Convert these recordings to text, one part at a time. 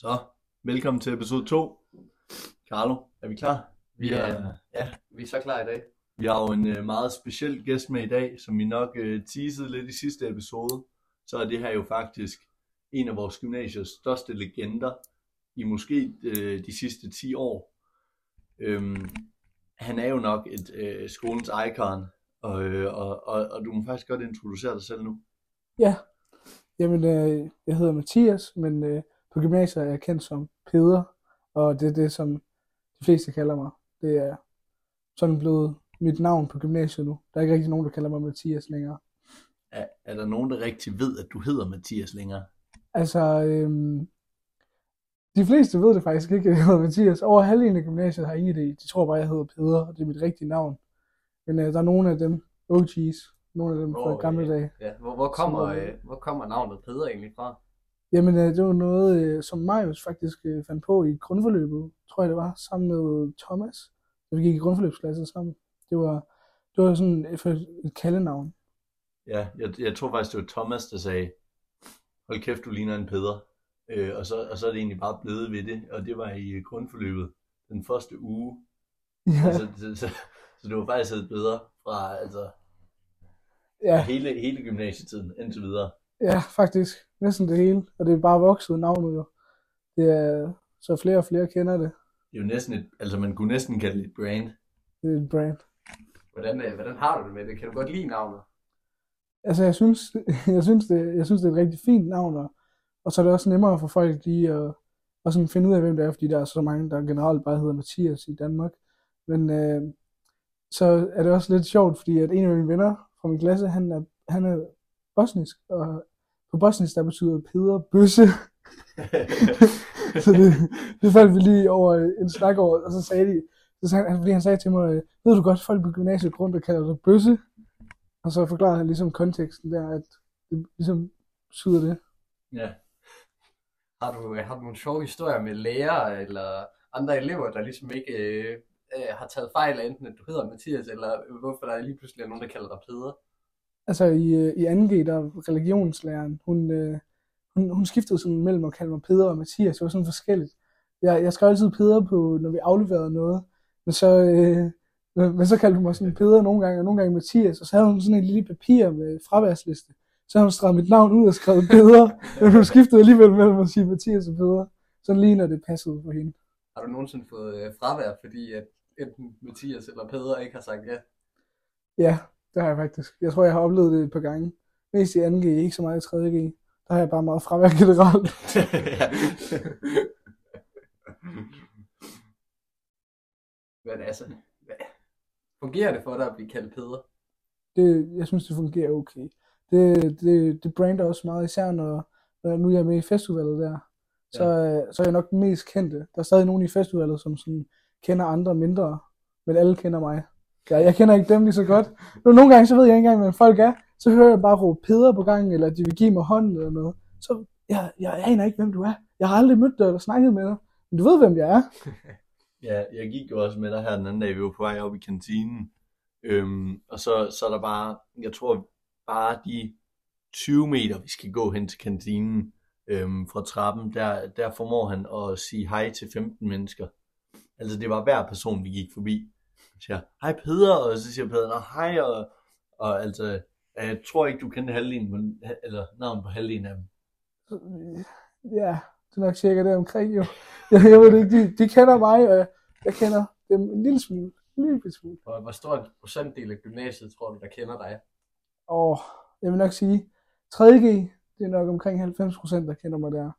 Så, velkommen til episode 2. Carlo, er vi klar? Vi er, ja, vi er så klar i dag. Vi har jo en øh, meget speciel gæst med i dag, som vi nok øh, teasede lidt i sidste episode. Så er det her jo faktisk en af vores gymnasiers største legender i måske øh, de sidste 10 år. Øhm, han er jo nok et øh, skolens icon, og, øh, og, og, og du må faktisk godt introducere dig selv nu. Ja, jamen øh, jeg hedder Mathias, men øh, på gymnasiet er jeg kendt som Peder, og det er det, som de fleste kalder mig. Det er sådan blevet mit navn på gymnasiet nu. Der er ikke rigtig nogen, der kalder mig Mathias længere. Er, er der nogen, der rigtig ved, at du hedder Mathias længere? Altså, øhm, de fleste ved det faktisk ikke, at jeg hedder Mathias. Over halvdelen af gymnasiet har ingen idé. De tror bare, jeg hedder Peder, og det er mit rigtige navn. Men øh, der er nogle af dem, OG's, nogle af dem fra Hvor, gamle øh, dage. Ja, hvor, hvor, kommer, Så, øh, hvor kommer navnet Peder egentlig fra? Jamen, øh, det var noget, øh, som Marius faktisk øh, fandt på i grundforløbet, tror jeg det var, sammen med Thomas. Da vi gik i grundforløbsklasse sammen. Det var, det var sådan et, et kaldenavn. Ja, jeg, jeg tror faktisk, det var Thomas, der sagde, hold kæft, du ligner en Peder. Øh, og, så, og så er det egentlig bare blevet ved det, og det var i grundforløbet den første uge. Ja, Så, så, så, så det var faktisk et bedre fra altså, ja, hele, hele gymnasietiden indtil videre. Ja, faktisk. Næsten det hele. Og det er bare vokset navnet jo. Det er, så flere og flere kender det. Det er jo næsten et, altså man kunne næsten kalde det et brand. Det er et brand. Hvordan, øh, hvordan har du det med det? Kan du godt lide navnet? Altså, jeg synes, jeg synes, det, jeg synes, det er et rigtig fint navn, og, og så er det også nemmere for folk lige at, at sådan finde ud af, hvem det er, fordi der er så mange, der generelt bare hedder Mathias i Danmark. Men øh, så er det også lidt sjovt, fordi at en af mine venner fra min klasse, han er, han er bosnisk, og på bosnisk, der betyder Peder bøsse. så det, det faldt vi lige over en snak over, og så sagde de, så sagde han, fordi han sagde til mig, øh, ved du godt, folk på gymnasiet går rundt og kalder dig bøsse? Og så forklarede han ligesom konteksten der, at det ligesom betyder det. ja. Har du, øh, har du nogle sjove historier med lærere eller andre elever, der ligesom ikke øh, øh, har taget fejl af enten, at du hedder Mathias, eller hvorfor der lige pludselig er nogen, der kalder dig Peder? Altså i, øh, i 2G, der var religionslæreren, hun, øh, hun, hun skiftede sådan mellem at kalde mig Peder og Mathias. Det var sådan forskelligt. Jeg, jeg skrev altid Peder på, når vi afleverede noget. Men så, øh, men så kaldte hun mig sådan Peder nogle gange, og nogle gange Mathias. Og så havde hun sådan en lille papir med fraværsliste. Så havde hun streget mit navn ud og skrevet Peder. men hun skiftede alligevel mellem at sige Mathias og Peder. Sådan lige når det passede for hende. Har du nogensinde fået øh, fravær, fordi at enten Mathias eller Peder ikke har sagt ja? Ja, det har jeg faktisk. Jeg tror, jeg har oplevet det et par gange. Mest i 2G, ikke så meget i 3G. Der har jeg bare meget fravær generelt. Men altså, hvad, fungerer det for dig at blive kaldt Peder? det, jeg synes, det fungerer okay. Det, det, det brander også meget, især når, når nu jeg er med i festivalet der. Så, ja. så er jeg nok den mest kendte. Der er stadig nogen i festivalet, som sådan kender andre mindre, men alle kender mig. Jeg, jeg kender ikke dem lige så godt. Nu, nogle gange så ved jeg ikke engang, hvem folk er. Så hører jeg bare råbe Peder på gangen, eller de vil give mig hånden eller noget. Så jeg, jeg aner ikke, hvem du er. Jeg har aldrig mødt dig eller snakket med dig. Men du ved, hvem jeg er. Ja, jeg gik jo også med dig her den anden dag, vi var på vej op i kantinen. Øhm, og så, så er der bare, jeg tror bare de 20 meter, vi skal gå hen til kantinen øhm, fra trappen, der, der formår han at sige hej til 15 mennesker. Altså det var hver person, vi gik forbi. Siger, hej Peder, og så siger Peder, "Nå, hej, og, og altså, jeg tror ikke, du kendte halvdelen, men, eller navnet på halvdelen af dem. Ja, det er nok cirka det omkring jo. Jeg, jeg ved det ikke, de, de kender mig, og jeg, jeg kender dem en lille smule. En lille smule. Hvor, hvor stor en procentdel af gymnasiet tror du, der kender dig? Og jeg vil nok sige, 3G, det er nok omkring 90 procent, der kender mig der.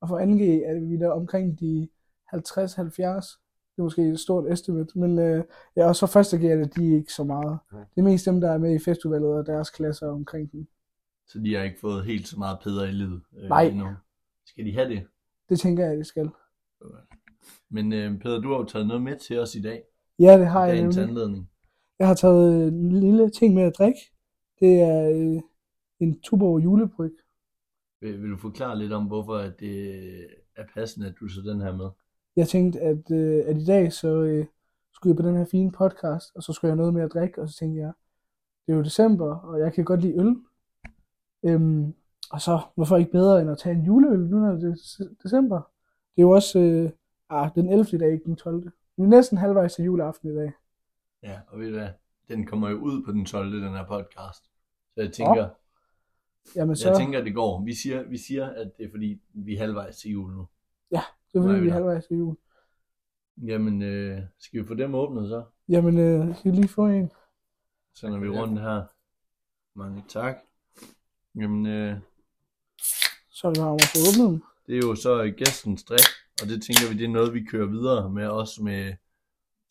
Og for 2G er vi der omkring de 50-70. Det er måske et stort estimate, men øh, ja, også for første G er det de er ikke så meget. Ja. Det er mest dem, der er med i festivalet og deres klasser omkring dem. Så de har ikke fået helt så meget Peder i livet øh, Nej. endnu. Skal de have det? Det tænker jeg, det skal. Men øh, Peder, du har jo taget noget med til os i dag. Ja, det har jeg Dagens nemlig. anledning. Jeg har taget en lille ting med at drikke. Det er øh, en Tuborg julebryg. Vil, vil du forklare lidt om, hvorfor at det er passende, at du så den her med? Jeg tænkte, at, øh, at i dag så øh, skulle jeg på den her fine podcast, og så skulle jeg have noget med at drikke, og så tænkte jeg, det er jo december, og jeg kan godt lide øl. Øhm, og så, hvorfor ikke bedre end at tage en juleøl, nu når det er dec- december? det er jo også øh, ah, den 11. i dag, ikke den 12. Vi er næsten halvvejs til juleaften i dag. Ja, og ved du hvad? Den kommer jo ud på den 12. den her podcast. Så jeg tænker, Jamen så, jeg tænker, det går. Vi siger, vi siger, at det er fordi, vi er halvvejs til jul nu. Det er fordi, vi er halvvejs til jul. Jamen, øh, skal vi få dem åbnet så? Jamen, øh, skal vi lige få en? Sender vi rundt her. Mange tak. Jamen, øh, Så er det bare om at få åbnet dem. det er jo så gæstens drik, og det tænker vi, det er noget, vi kører videre med, også med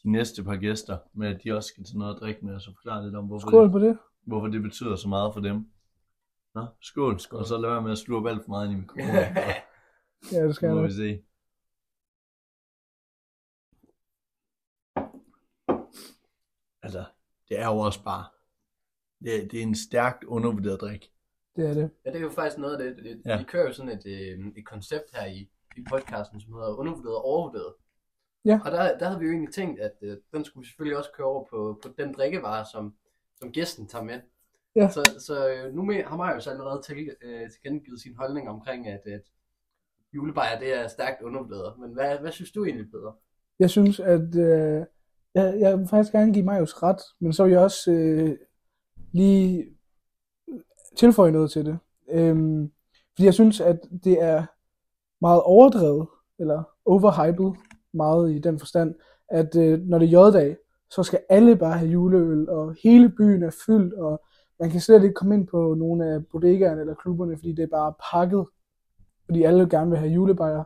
de næste par gæster, med at de også skal tage noget at drikke med, og så forklare lidt om, hvorfor, Skål det, på det. hvorfor det betyder så meget for dem. Nå, skål. Skål. Og så lad være med at slurpe alt for meget ind i mikrofonen. Ja, det skal må jeg vi nok. se. Altså, det er jo også bare, det, er- det er en stærkt undervurderet drik. Det er det. Ja, det er jo faktisk noget af det. det Ja. ja. Vi kører jo sådan et, øh, et koncept her i, i podcasten, som hedder undervurderet og overvurderet. Ja. Og der, der havde vi jo egentlig tænkt, at øh, den skulle vi selvfølgelig også køre over på, på den drikkevare, som, som gæsten tager med. Ja. Så, så øh, nu med, har Marius allerede til, øh, tilkendegivet sin holdning omkring, at, at julebajer det er stærkt undervurderet. Men hvad, hvad synes du egentlig, bedre? Jeg synes, at øh, jeg, jeg vil faktisk gerne give Marius ret, men så vil jeg også øh, lige tilføje noget til det. Øhm, fordi jeg synes, at det er meget overdrevet, eller overhyped meget i den forstand, at øh, når det er J-dag, så skal alle bare have juleøl, og hele byen er fyldt, og man kan slet ikke komme ind på nogle af bodegaerne eller klubberne, fordi det er bare pakket, fordi alle gerne vil have julebajer.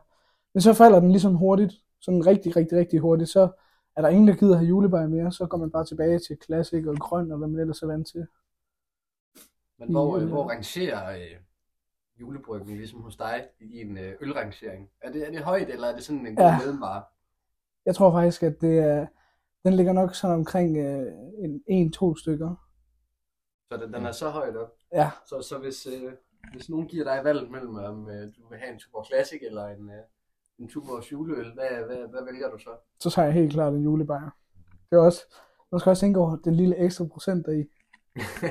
Men så falder den ligesom hurtigt, sådan rigtig, rigtig, rigtig hurtigt, så er der ingen, der gider have julebajer mere, så går man bare tilbage til Classic og grøn, og hvad man ellers er vant til. Men hvor, øh, øh, hvor rangerer øh, julebryggen ligesom hos dig i din øh, ølrangering? Er det, er det højt, eller er det sådan en god ja. mellemvare? Jeg tror faktisk, at det er, den ligger nok sådan omkring øh, en, en, to stykker. Så den, den er så højt op. Ja, Så, så hvis, øh, hvis nogen giver dig valget mellem, om øh, du vil have en Tuborg Classic eller en, øh, en Tuborgs juleøl, hvad, hvad, hvad vælger du så? så tager jeg helt klart en julebajer. Det er også, man skal også tænke over den lille ekstra procent deri.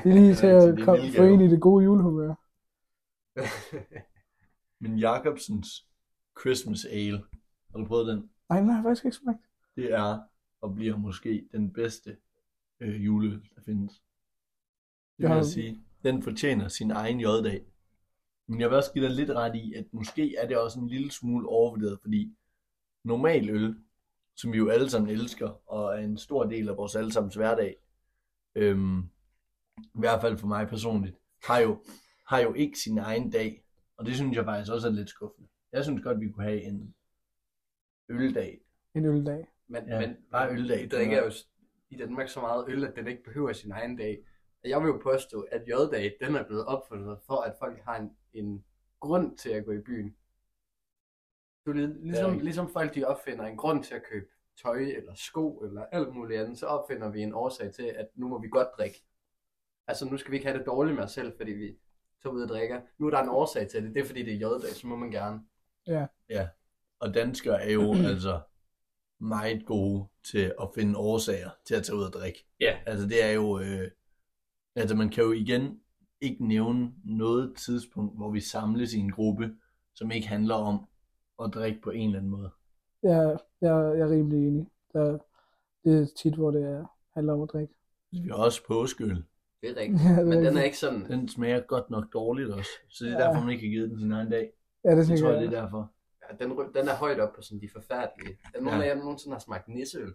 Det er lige til at komme, få ind i det gode julehumør. Men Jacobsens Christmas Ale, har du prøvet den? Nej, den har jeg faktisk ikke smagt. Det er og bliver måske den bedste øh, juleøl, der findes. Det vil jeg sige. Den fortjener sin egen J-dag. Men jeg vil også give dig lidt ret i, at måske er det også en lille smule overvurderet, fordi normal øl, som vi jo alle sammen elsker, og er en stor del af vores allesammens hverdag, øhm, i hvert fald for mig personligt, har jo, har jo ikke sin egen dag. Og det synes jeg faktisk også er lidt skuffende. Jeg synes godt, vi kunne have en øldag. En øldag. Men, Ja, men bare øldag. Vi drikker jo i Danmark så meget øl, at den ikke behøver sin egen dag. Og Jeg vil jo påstå, at J-dag, den er blevet opfundet for, at folk har en, en grund til at gå i byen. Du, lig- ligesom, Ja. ligesom folk de opfinder en grund til at købe tøj eller sko eller alt muligt andet, så opfinder vi en årsag til, at nu må vi godt drikke. Altså nu skal vi ikke have det dårligt med os selv, fordi vi tager ud og drikker. Nu er der en årsag til det, det er fordi det er J-dag, så må man gerne. Og danskere er jo altså meget gode til at finde årsager til at tage ud og drikke. Ja. Altså det er jo, øh, altså man kan jo igen ikke nævne noget tidspunkt, hvor vi samles i en gruppe, som ikke handler om at drikke på en eller anden måde. Jeg, jeg, jeg er rimelig enig. Der, det er tit, hvor det er, handler om at drikke. Vi har også påskeøl. Det er rigtigt. Ja, det er Men den er ikke sådan, Den smager godt nok dårligt også. Så det er Ja. derfor, man ikke har givet den sin egen dag. Ja, det Det tror jeg, det er derfor. Ja, den, den er højt op på sådan de forfærdelige. Er nogen Ja. af jer nogensinde har smagt nisseøl?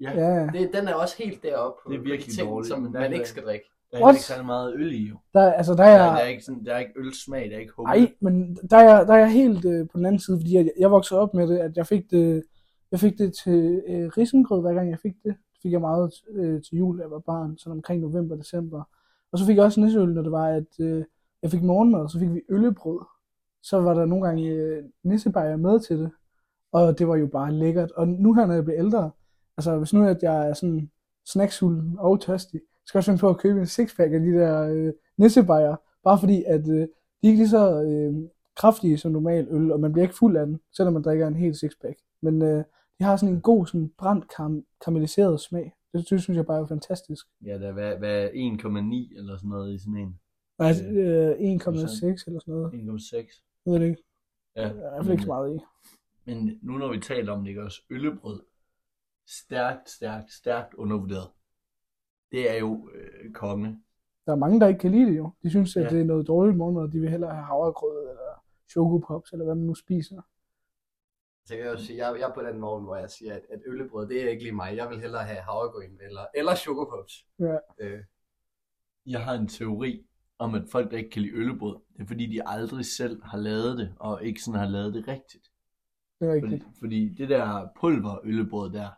Ja, Det, den er også helt deroppe på, Det er virkelig ting, dårligt, som man ikke skal drikke. Der er What? ikke særlig meget øl i jo. der, altså, der er er, der, er ikke sådan, der er ikke ølsmag, der er ikke humle. Nej, men der er, der er helt øh, på den anden side, fordi jeg, jeg voksede op med det, at jeg fik det, jeg fik det til øh, risengrød, hver gang jeg fik det. Det fik jeg meget øh, til jul, da jeg var barn, sådan omkring november, december. Og så fik jeg også nisseøl, når det var, at øh, jeg fik morgenmad, så fik vi øllebrød. Så var der nogle gange øh, nissebajer med til det, og det var jo bare lækkert. Og nu her, når jeg bliver ældre, altså hvis nu at jeg er sådan snacksulten og tørstig, skal jeg også finde på at købe en sixpack af de der øh, nissebajer, bare fordi at øh, de er ikke lige så øh, kraftige som normal øl, og man bliver ikke fuld af den, selvom man drikker en hel sixpack. Men øh, de har sådan en god, sådan brændt karam- karamelliseret smag. Det, det synes jeg bare er fantastisk. Ja, der er hvad, hvad 1,9 eller sådan noget i sådan en. Altså Øh, øh, 1,6 eller sådan noget. 1,6. Jeg ved det ikke. Ja, Der er i hvert fald ikke så meget i. Men nu når vi taler om det, ikke også øllebrød, stærkt, stærkt, stærkt undervurderet. Det er jo øh, konge. Der er mange, der ikke kan lide det jo. De synes, at Ja. det er noget dårligt morgenmad, og de vil hellere have havregrød eller chokopops, eller hvad man nu spiser. Så kan jeg jo sige, jeg, jeg er på den vogn, hvor jeg siger, at, at øllebrød, det er ikke lige mig. Jeg vil hellere have havregryn eller, eller chokopops. Ja. Øh, Jeg har en teori om, at folk, der ikke kan lide øllebrød, det er fordi, de aldrig selv har lavet det, og ikke sådan har lavet det rigtigt. Det er Fordi, rigtigt. fordi det der pulverøllebrød der,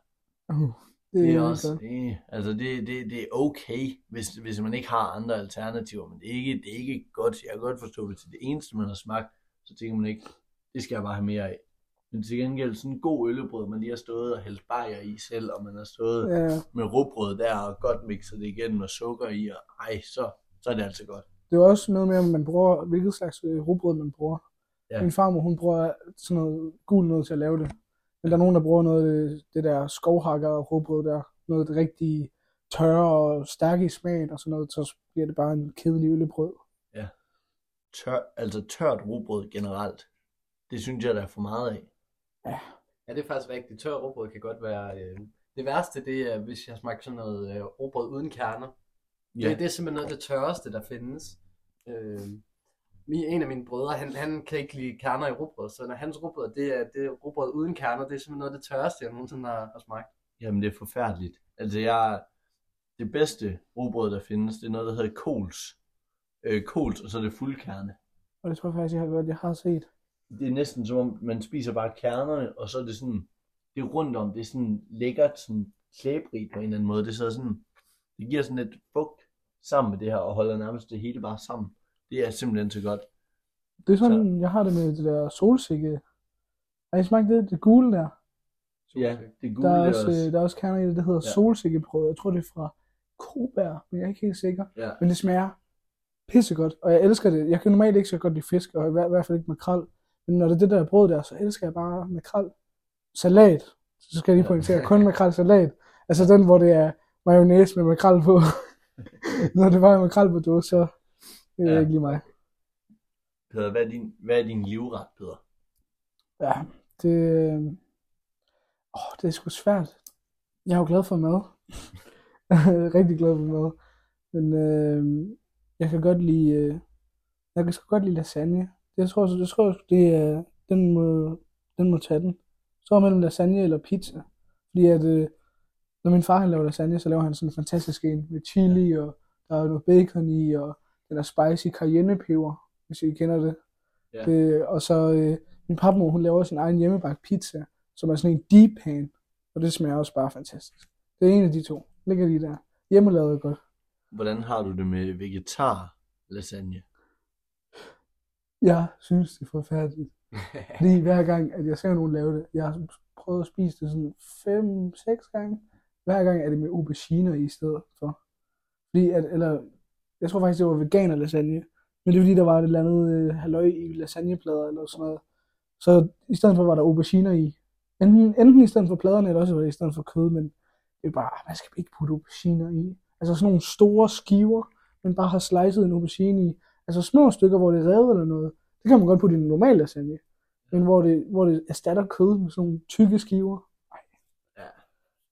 Uh, det, er også, det, altså det, det, det er okay, hvis, hvis man ikke har andre alternativer, men det er ikke, det er ikke godt. Jeg kan godt forstå, hvis det er det eneste, man har smagt, så tænker man ikke, det skal jeg bare have mere af. Men til gengæld sådan en god øllebrød, man lige har stået og hældt bajer i selv, og man har stået Ja, med råbrød der og godt mixet det igen med sukker i, og ej, så, så er det altså godt. det er også noget med, om man bruger, hvilket slags øh, rugbrød man bruger. Ja. Min farmor, hun bruger sådan noget gul noget til at lave det. Men der er nogen, der bruger noget det, der skovhakker rugbrød der. Noget rigtig tørre og stærke i smagen og sådan noget, så bliver det bare en kedelig øllebrød. Tør, altså tørt råbrød generelt, det synes jeg, der er for meget af. ja, det er faktisk rigtigt. Tør råbrød kan godt være... Øh, det værste, det er, hvis jeg smager sådan noget øh, råbrød uden kerner. Ja. Det, det er simpelthen noget af det tørreste, der findes. Øh, en af mine brødre, han, han kan ikke lide kerner i rugbrød, så når hans rugbrød, det er, det er rugbrød uden kerner, det er simpelthen noget af det tørreste, jeg nogensinde har, har smagt. Jamen, det er forfærdeligt. Altså, jeg, det bedste råbrød, der findes, det er noget, der hedder kols. Øh, kols, og så er det fuldkerne. Og det tror jeg faktisk, jeg har, jeg har set. Det er næsten som om, man spiser bare kernerne, og så er det sådan, det er rundt om, det er sådan lækkert, sådan klæbrigt på en eller anden måde. Det så sådan, det giver sådan lidt fugt sammen med det her, og holder nærmest det hele bare sammen. Det er simpelthen så godt. Det er sådan, jeg har det med det der solsikke. Har I smagt det, det gule der? Ja, det gule Der er også, også. der er også kerner i det, der hedder Ja. solsikkebrød. Jeg tror, det er fra Kobær, men jeg er ikke helt sikker. Ja. Men det smager pissegodt, og jeg elsker det. Jeg kan normalt ikke så godt lide fisk, og i hvert, i hvert fald ikke makrel. Men når det er det der brød der, så elsker jeg bare makrel. Salat. Så skal jeg lige pointere, kun makrel salat. Altså den, hvor det er mayonnaise med makrel på. når det bare er makrel på dåse, så det er Ja. ikke lige mig. Peder, hvad er din, hvad er din livret, Peder? Ja, det, øh, åh, det er sgu svært. Jeg er jo glad for mad. Rigtig glad for mad. Men øh, jeg kan godt lide, øh, jeg kan sgu godt lide lasagne. Jeg tror, så, jeg tror det er, den må, den må tage den. Så mellem lasagne eller pizza. Fordi at, øh, når min far han laver lasagne, så laver han sådan en fantastisk en med chili, og der er noget bacon i, og den er spicy cayennepeber, hvis I kender det. Ja. det og så øh, min papmor, hun laver sin egen hjemmebagt pizza, som er sådan en deep pan, og det smager også bare fantastisk. Det er en af de to. Ligger lige der. Hjemmelavet er godt. Hvordan har du det med vegetar lasagne? Jeg synes, det er forfærdeligt. Fordi hver gang, at jeg ser nogen lave det, jeg har prøvet at spise det sådan 5-6 gange. Hver gang er det med auberginer i stedet for. Fordi at, eller, jeg tror faktisk, det var veganer lasagne. Men det er fordi, der var et eller andet øh, halløj i lasagneplader eller sådan noget. Så i stedet for var der auberginer i. Enten, enten i stedet for pladerne, eller også var det i stedet for kød, men det er bare, hvad skal ikke putte auberginer i? Altså sådan nogle store skiver, men bare har slicet en aubergine i. Altså små stykker, hvor det er revet eller noget. Det kan man godt putte i en normal lasagne. Men hvor det, hvor det erstatter kød med sådan nogle tykke skiver.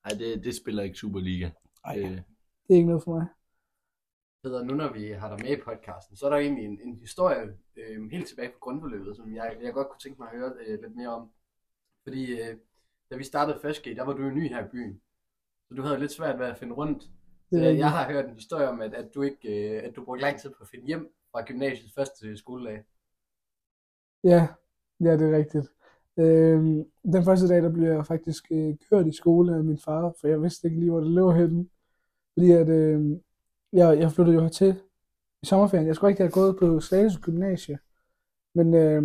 Nej, det, det spiller ikke Superliga. Ej, Det, det er ikke noget for mig. Peder, nu når vi har dig med i podcasten, så er der egentlig en, en historie øh, helt tilbage fra grundforløbet, som jeg, jeg godt kunne tænke mig at høre øh, lidt mere om. Fordi øh, da vi startede 1G, der var du jo ny her i byen. Så du havde lidt svært ved at finde rundt. Så jeg, rigtigt. jeg har hørt en historie om, at, at du ikke øh, at du brugte lang tid på at finde hjem fra gymnasiets første skoledag. Ja, ja, det er rigtigt. Øhm, den første dag, der blev jeg faktisk øh, kørt i skole af min far, for jeg vidste ikke lige, hvor det lå henne. Fordi at, øh, jeg, jeg flyttede jo hertil i sommerferien. Jeg skulle ikke have gået på Slagelse Gymnasie, men øh,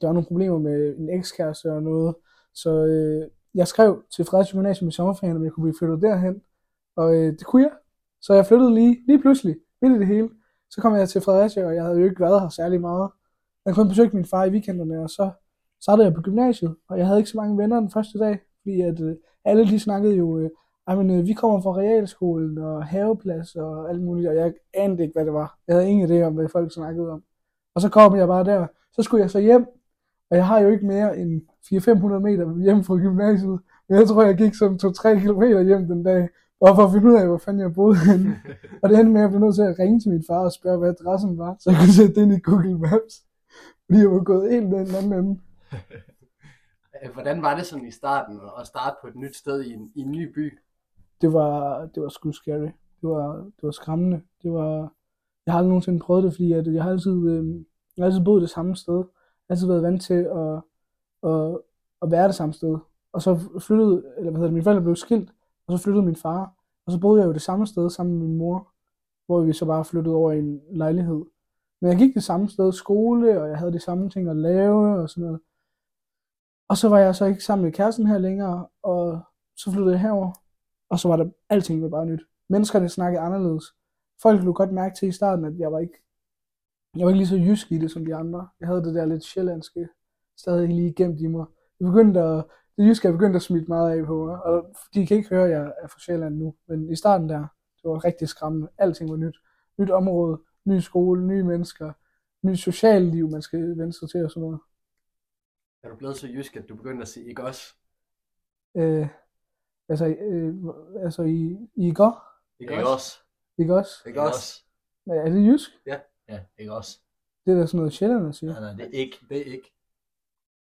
der var nogle problemer med en ekskæreste og noget, så øh, jeg skrev til Fredericia Gymnasium i sommerferien, om jeg kunne blive flyttet derhen, og øh, det kunne jeg. Så jeg flyttede lige, lige pludselig, midt i det hele. Så kom jeg til Fredericia, og jeg havde jo ikke været her særlig meget. Jeg kun besøgte min far i weekenderne, og så startede jeg på gymnasiet, og jeg havde ikke så mange venner den første dag, fordi at øh, alle de snakkede jo, øh, "Ej, men, øh, vi kommer fra realskolen og haveplads og alt muligt, og jeg anede ikke, hvad det var. Jeg havde ingen idé om, hvad folk snakkede om. Og så kom jeg bare der, så skulle jeg så hjem, Og jeg har jo ikke mere end 400-500 meter hjem fra gymnasiet. Men jeg tror, jeg gik som 2-3 kilometer hjem den dag. Bare for at finde ud af, hvor fanden jeg boede henne. og det endte med, at jeg blev nødt til at ringe til min far og spørge, hvad adressen var. Så jeg kunne sætte det ind i Google Maps. Fordi jeg var gået helt den anden ende. Hvordan var det sådan i starten at starte på et nyt sted i en, i en ny by? Det var, det var sgu scary. Det var, det var skræmmende. Det var, jeg har aldrig nogensinde prøvet det, fordi at jeg har altid, øh, jeg har altid boet det samme sted. Jeg har altid været vant til at, at, at være det samme sted. Og så flyttede, eller hvad hedder det, mine forældre blev skilt, og så flyttede min far. Og så boede jeg jo det samme sted sammen med min mor, hvor vi så bare flyttede over i en lejlighed. Men jeg gik det samme sted skole, og jeg havde de samme ting at lave og sådan noget. Og så var jeg så ikke sammen med kæresten her længere, og så flyttede jeg herover. Og så var der, alting var bare nyt. Menneskerne snakkede anderledes. Folk kunne godt mærke til i starten, at jeg var ikke, jeg var ikke lige så jysk i det som de andre. Jeg havde det der lidt sjællandske stadig lige gemt i mig. Jeg begyndte at, det jyske er begyndt at smitte meget af på mig, og de kan ikke høre, at jeg er fra Sjælland nu. Men i starten der, det var rigtig skræmmende. Alting var nyt. Nyt område, ny skole, nye mennesker, ny socialliv, man skal vende sig til og sådan noget. Er du blevet så jysk, at du begyndte at sige ikke også? Øh, altså, øh, altså i, i går, Ikke, også? også? ikke også? Ikke også? Er det jysk? Ja, ikke også? Det er da sådan noget sjældent at sige. Nej, nej, det er ikke. Det er ikke.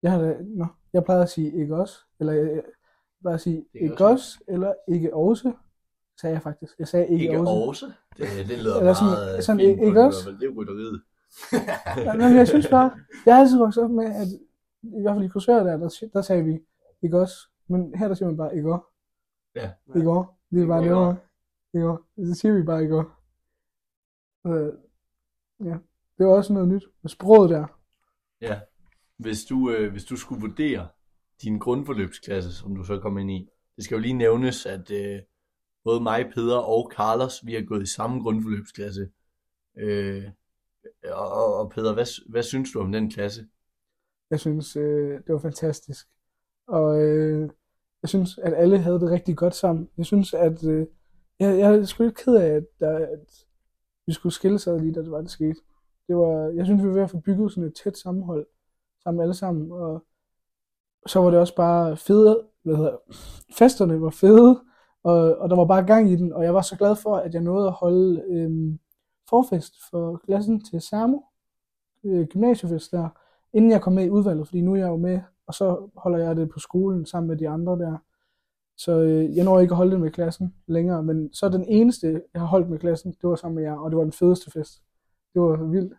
Jeg, har da, nå, jeg plejede at sige ikke også, eller jeg, jeg plejede at sige Ikke ikke også, eller ikke også, sagde jeg faktisk. Jeg sagde ikke, Ikke også. også. Det, det lyder Eller sådan- meget sådan fint ikke også? Det er rytteriet. Ja, men jeg synes bare, jeg har altid vokset op med, at i hvert fald i kursører der, der, der sagde vi ikke også, men her der siger man bare ikke også. Ja. Ikke også. Det er bare nemmere. Ikke også. Så siger vi bare ikke også. Så, ja, det var også noget nyt med sproget der. Ja. Hvis du, øh, hvis du skulle vurdere din grundforløbsklasse, som du så kom ind i, det skal jo lige nævnes, at øh, både mig, Peder og Carlos, vi har gået i samme grundforløbsklasse. Øh, og, og, og Peder, hvad, hvad synes du om den klasse? Jeg synes, øh, det var fantastisk. Og øh, jeg synes, at alle havde det rigtig godt sammen. Jeg synes, at øh, jeg, jeg er sgu lidt ked af, at, der, at vi skulle skille sig lige, da det var, det skete. Det var, jeg synes, vi var ved at få bygget sådan et tæt sammenhold sammen alle sammen. Og så var det også bare fede, hvad hedder, festerne var fede, og, og der var bare gang i den. Og jeg var så glad for, at jeg nåede at holde øh, forfest for klassen til Samo, øh, gymnasiefest der inden jeg kom med i udvalget, fordi nu er jeg jo med, og så holder jeg det på skolen sammen med de andre der. Så øh, jeg når ikke at holde det med klassen længere, men så den eneste, jeg har holdt med klassen, det var sammen med jer, og det var den fedeste fest. Det var vildt.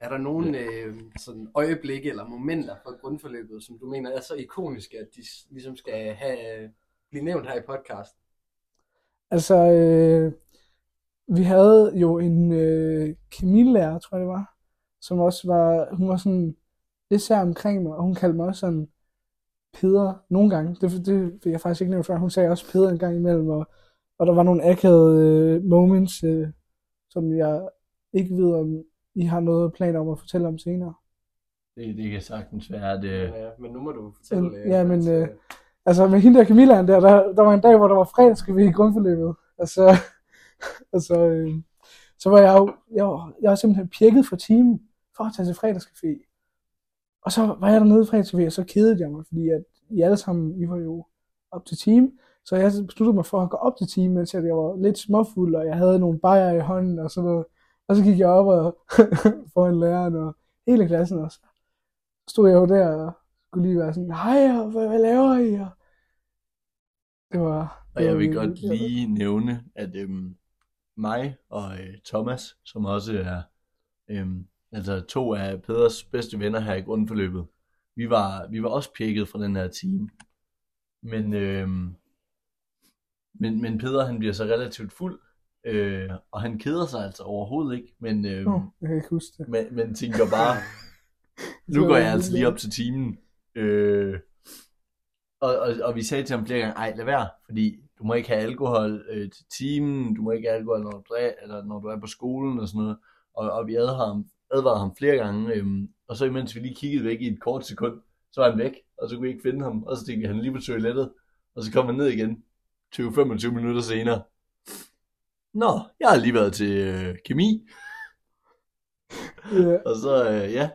Er der nogle øh, sådan øjeblikke eller momenter fra grundforløbet, som du mener er så ikoniske, at de ligesom skal have, blive nævnt her i podcast? Altså, øh, vi havde jo en øh, kemilærer, tror jeg det var, som også var, hun var sådan lidt sær omkring mig, og hun kaldte mig også sådan Peder nogle gange. Det, det fik jeg faktisk ikke nævnt før. Hun sagde også Peder en gang imellem, og, og der var nogle akavede øh, moments, øh, som jeg ikke ved, om I har noget planer om at fortælle om senere. Det, det kan sagtens være, at... Øh, Ja, men nu må du fortælle. Men- øh, ja, men, altså, øh, Altså med hende der Camilla'en der, der, der var en dag, hvor der var fredagscafé i grundforløbet. Og så, og så, øh, så var jeg jo, jeg var, jeg var simpelthen pjekket for timen for at tage til fredagscafé. Og så var jeg dernede fredagscafé, og så kedede jeg mig, fordi at I alle sammen, I var jo op til time. Så jeg besluttede mig for at gå op til time, mens jeg var lidt småfuld, og jeg havde nogle bajer i hånden og sådan noget. Og så gik jeg op og foran læreren og hele klassen, og så stod jeg jo der og skulle lige være sådan, hej, og hvad, hvad laver I? Og det var... Og jeg vil godt lige nævne, at øhm, mig og øh, Thomas, som også er øhm, altså to af Peders bedste venner her i grundforløbet, vi var, vi var også pjekket fra den her team. Men, øhm, men, men Peder han bliver så relativt fuld, øh, og han keder sig altså overhovedet ikke, men, øhm, Nå, jeg kan ikke huske det. men, men tænker bare, nu går jeg altså lige op til timen. Øh, og, og, og vi sagde til ham flere gange, ej lad være, fordi du må ikke have alkohol øh, til timen, du må ikke have alkohol, når du, dræ, eller når du er på skolen og sådan noget. Og, og vi advarede ham, advarede ham flere gange, øhm, og så imens vi lige kiggede væk i et kort sekund, så var han væk, og så kunne vi ikke finde ham, og så tænkte vi, han lige på toilettet, og så kom han ned igen 20-25 minutter senere. Nå, jeg har lige været til øh, kemi, Ja, og så, øh, ja,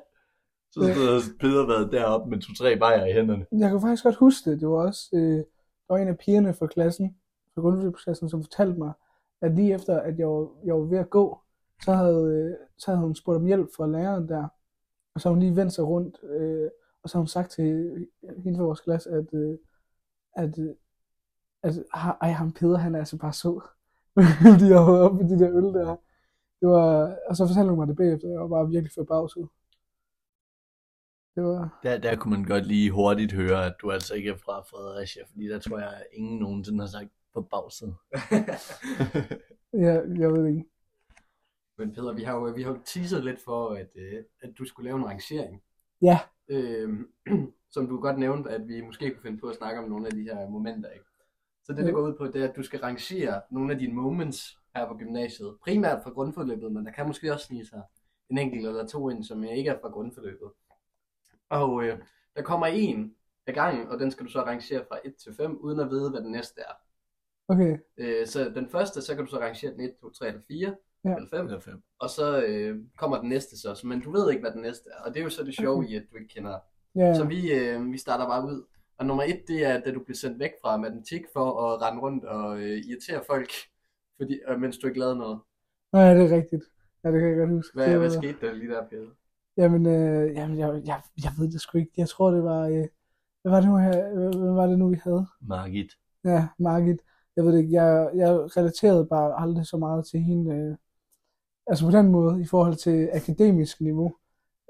Så stod Peter været deroppe med to-tre bajer i hænderne. Jeg kan faktisk godt huske det. Det var også øh, der var en af pigerne fra klassen, fra grundforløbsklassen, som fortalte mig, at lige efter, at jeg var, jeg var ved at gå, så havde, øh, så havde hun spurgt om hjælp fra læreren der. Og så havde hun lige vendt sig rundt, øh, og så havde hun sagt til hende fra vores klasse, at, øh, at, øh, at ej, ham Peter, han er altså bare sød. Fordi jeg var oppe i de der øl der. Det var, og så fortalte hun mig det bagefter, jeg var bare virkelig forbavset. Det var... Der, der kunne man godt lige hurtigt høre, at du altså ikke er fra Fredericia, fordi der tror jeg, at ingen nogensinde har sagt forbavset. Ja, jeg ved det ikke. Men Peter, vi har jo vi har jo teaset lidt for, at, øh, at du skulle lave en rangering. Ja, Øhm, som du godt nævnte, at vi måske kunne finde på at snakke om nogle af de her momenter, ikke? Så det, det går ud på, det er, at du skal rangere nogle af dine moments her på gymnasiet. Primært fra grundforløbet, men der kan måske også snige sig en enkelt eller to ind, som ikke er fra grundforløbet. Og øh, der kommer en af gangen, og den skal du så rangere fra 1 til 5, uden at vide, hvad den næste er. okay. Øh, så den første, så kan du så rangere den 1, 2, 3 eller 4, Ja. eller 5. Eller fem. Og så øh, kommer den næste så, men du ved ikke, hvad den næste er. Og det er jo så det sjove i, at du ikke kender. Ja, Så vi, øh, vi starter bare ud. Og nummer et, det er, da du bliver sendt væk fra matematik for at rende rundt og øh, irritere folk, fordi, øh, mens du ikke lavede noget. nej, det er rigtigt. Ja, det kan jeg godt huske. Hvad, det hvad skete der lige der, Peter? Jamen, øh, jamen jeg, jeg, jeg ved det sgu ikke. Jeg tror, det var... Øh, hvad var det nu, her, hvad var det nu, vi havde? Margit. Ja, Margit. Jeg ved det ikke. Jeg, jeg relaterede bare aldrig så meget til hende. Øh, altså på den måde, i forhold til akademisk niveau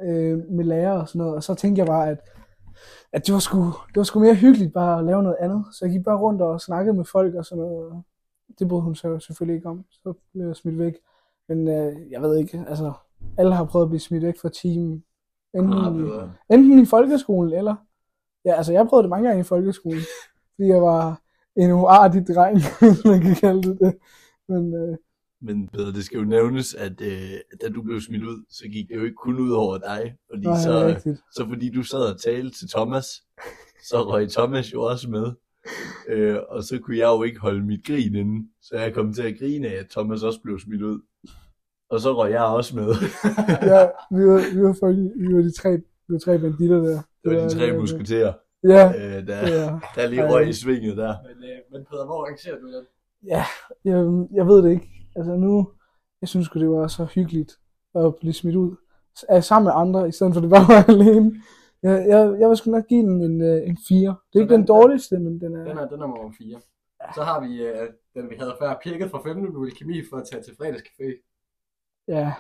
øh, med lærer og sådan noget. Og så tænkte jeg bare, at, at det, var sgu, det var sgu mere hyggeligt bare at lave noget andet. Så jeg gik bare rundt og snakkede med folk og sådan noget. Det brød hun så selvfølgelig ikke om. Så blev jeg smidt væk. Men øh, jeg ved ikke, altså alle har prøvet at blive smidt væk fra teamen. Enten, i, enten i folkeskolen, eller... Ja, altså jeg prøvede det mange gange i folkeskolen. fordi jeg var en uartig dreng, man kan kalde det det. Men øh, Men Peter, det skal jo nævnes, at øh, da du blev smidt ud, så gik det jo ikke kun ud over dig. Fordi nej, det er så, så fordi du sad og talte til Thomas, så røg Thomas jo også med. Øh, og så kunne jeg jo ikke holde mit grin inde, så jeg kom til at grine af, at Thomas også blev smidt ud. Og så røg jeg også med. Ja, vi var, vi var, folk, vi var de tre, vi var tre banditter der. Det var de tre musketerer, Ja, øh, der, ja. der lige røg i svinget der. Men, øh, men Peter, hvor rangerer du den? Ja, jeg, jeg ved det ikke. Altså nu, jeg synes det var så hyggeligt at blive smidt ud sammen med andre, i stedet for det bare var alene. Jeg, jeg, jeg vil sgu nok give den en, øh, en 4. Det er ikke den- den dårligste, men den er... Den er, den er nummer 4. Så har vi øh, den, vi havde før, pirket fra 5. minut kemi for at tage til fredagscafé. Ja,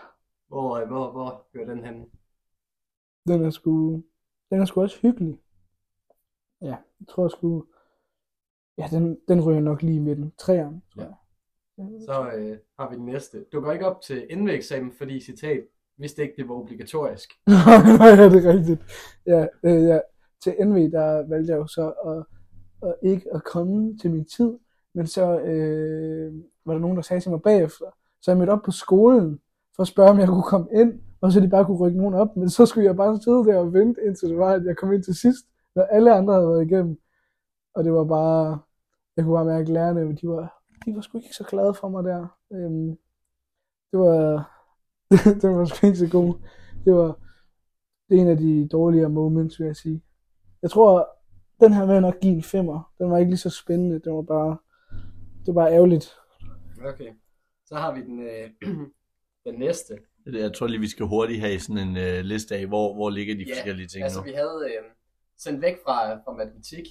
Hvor, øh, hvor, hvor hører den hen? den er sgu, den er sgu også hyggelig. Ja, jeg tror sgu... Ja, den, den ryger nok lige med den. Træeren, tror jeg. Så øh, har vi den næste. Du går ikke op til endeeksamen, fordi citat, vidste ikke, det var obligatorisk. Nej, ja, det er rigtigt. Ja, øh, ja. Til NV, der valgte jeg jo så at, at ikke at komme til min tid, men så øh, var der nogen, der sagde til mig bagefter, så jeg mødte op på skolen for at spørge, om jeg kunne komme ind, og så de bare kunne rykke nogen op, men så skulle jeg bare sidde der og vente, indtil det var, at jeg kom ind til sidst, når alle andre havde været igennem. Og det var bare, jeg kunne bare mærke lærerne, de var, de var sgu ikke så glade for mig der. Øhm, det var, det var sgu ikke så god. Det var, det er en af de dårligere moments, vil jeg sige. Jeg tror, den her vil jeg nok give en femmer. Den var ikke lige så spændende. Den var bare, det var bare ærgerligt. Okay. Så har vi den, øh, den næste. Jeg tror lige, vi skal hurtigt have sådan en øh, liste af, hvor, hvor ligger de Ja, forskellige ting Altså, nu. vi havde øh, sendt væk fra, fra matematik.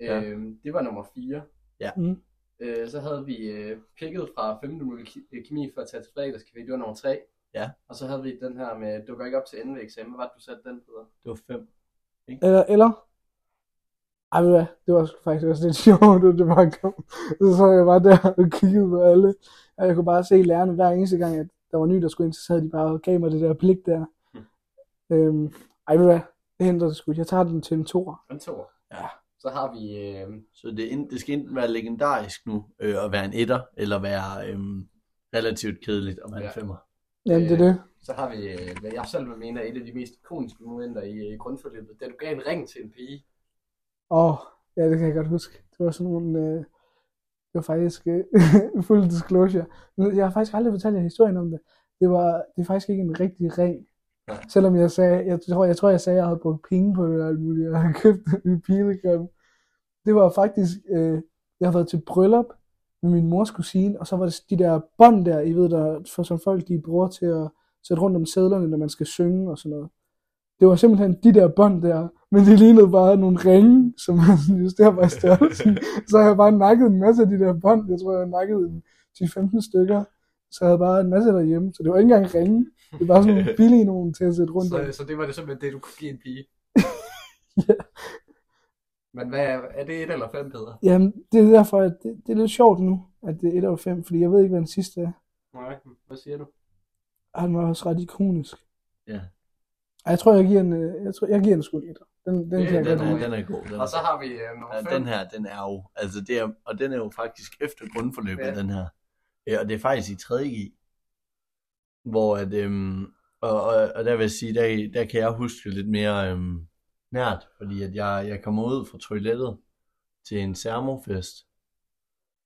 Øh, Ja. Det var nummer 4. Ja. Mm. Øh, så havde vi øh, pikket fra 5. minut ki- kemi for at tage til fredagscafé. Det var nummer 3. Ja. Og så havde vi den her med, du går ikke op til endelig eksamen. Hvad var det, du satte den på? Det var fem. Eller, eller? Ej, ved du hvad? Det var faktisk også lidt sjovt, at det bare kom. Så sad jeg bare der og kiggede på alle. Og jeg kunne bare se lærerne hver eneste gang, at der var ny, der skulle ind, så sad de bare og gav mig det der blik der. Hmm. Øhm, ej, ved du hvad? Det henter det sgu. ikke. Jeg tager den til en toer. Den to. Ja. Så har vi... Øh, Så det, en- det skal enten være legendarisk nu, øh, at være en etter, eller være øh, relativt kedeligt at være en Ja. femmer. Jamen, det er det. så har vi, øh, hvad jeg selv vil mene, er et af de mest ikoniske momenter i, i grundforløbet. Da du gav en ring til en pige. Åh, oh, ja, det kan jeg godt huske. Det var sådan nogle... Øh, det var faktisk øh, fuld disclosure. Men Jeg har faktisk aldrig fortalt jer historien om det. Det var det er faktisk ikke en rigtig ring. Selvom jeg sagde, jeg tror, jeg, tror, jeg sagde, at jeg havde brugt penge på det alt muligt. Jeg havde købt en ny pilegrim. Det var faktisk, øh, jeg har været til bryllup med min mors kusine, og så var det de der bånd der, I ved, der, for som folk de bruger til at sætte rundt om sædlerne, når man skal synge og sådan noget. Det var simpelthen de der bånd der, men det lignede bare nogle ringe, som man justerer bare i størrelsen. så har jeg bare nakket en masse af de der bånd. Jeg tror, jeg nakkede en 10-15 stykker. Så jeg havde bare en masse derhjemme. Så det var ikke engang ringe. Det var bare sådan nogle billige nogen til at sætte rundt om. Så, så det var det simpelthen det, du kunne give en pige. Ja. Men hvad er, er det et eller fem bedre? Jamen, det er derfor, at det, det er lidt sjovt nu, at det er 1 over 5, fordi jeg ved ikke, hvad den sidste er. Nej, hvad siger du? Han var også ret ikonisk. Ja, Ej, Jeg tror, jeg giver en, øh, jeg tror, jeg giver en sgu lidt. Den, den Ja, kan jeg den godt er, den er god. Den Og så har vi uh, nummer ja, 5. den her, den er jo, altså det er, og den er jo faktisk efter grundforløbet, ja. den her. Ja, og det er faktisk i 3G, hvor at, øhm, og, og, og der vil jeg sige, der, der kan jeg huske lidt mere øhm, nært, fordi at jeg, jeg kommer ud fra toilettet til en sermofest,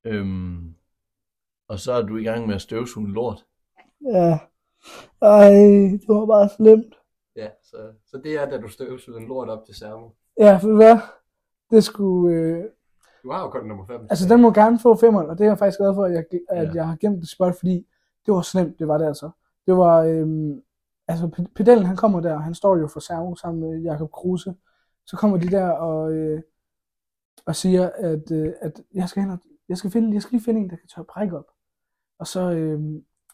øhm, og så er du i gang med at støvsuge lort. Ja. Ej, det var bare slemt. Ja, så, så det er, da du støvsugede en lort op til Sermo. Ja, for hvad? Det skulle... Øh, Du har jo kun nummer 5. altså, den må gerne få femmeren, og det er jeg faktisk glad for, at jeg, at Ja. jeg har gemt det spot, fordi det var slemt, det var det altså. Det var... Øh, altså, pe- pedellen, han kommer der, han står jo for servo sammen med Jakob Kruse. Så kommer de der og, øh, og siger, at, øh, at jeg skal hen og, jeg skal, finde, jeg skal lige finde en, der kan tørre bræk op. Og så, øh,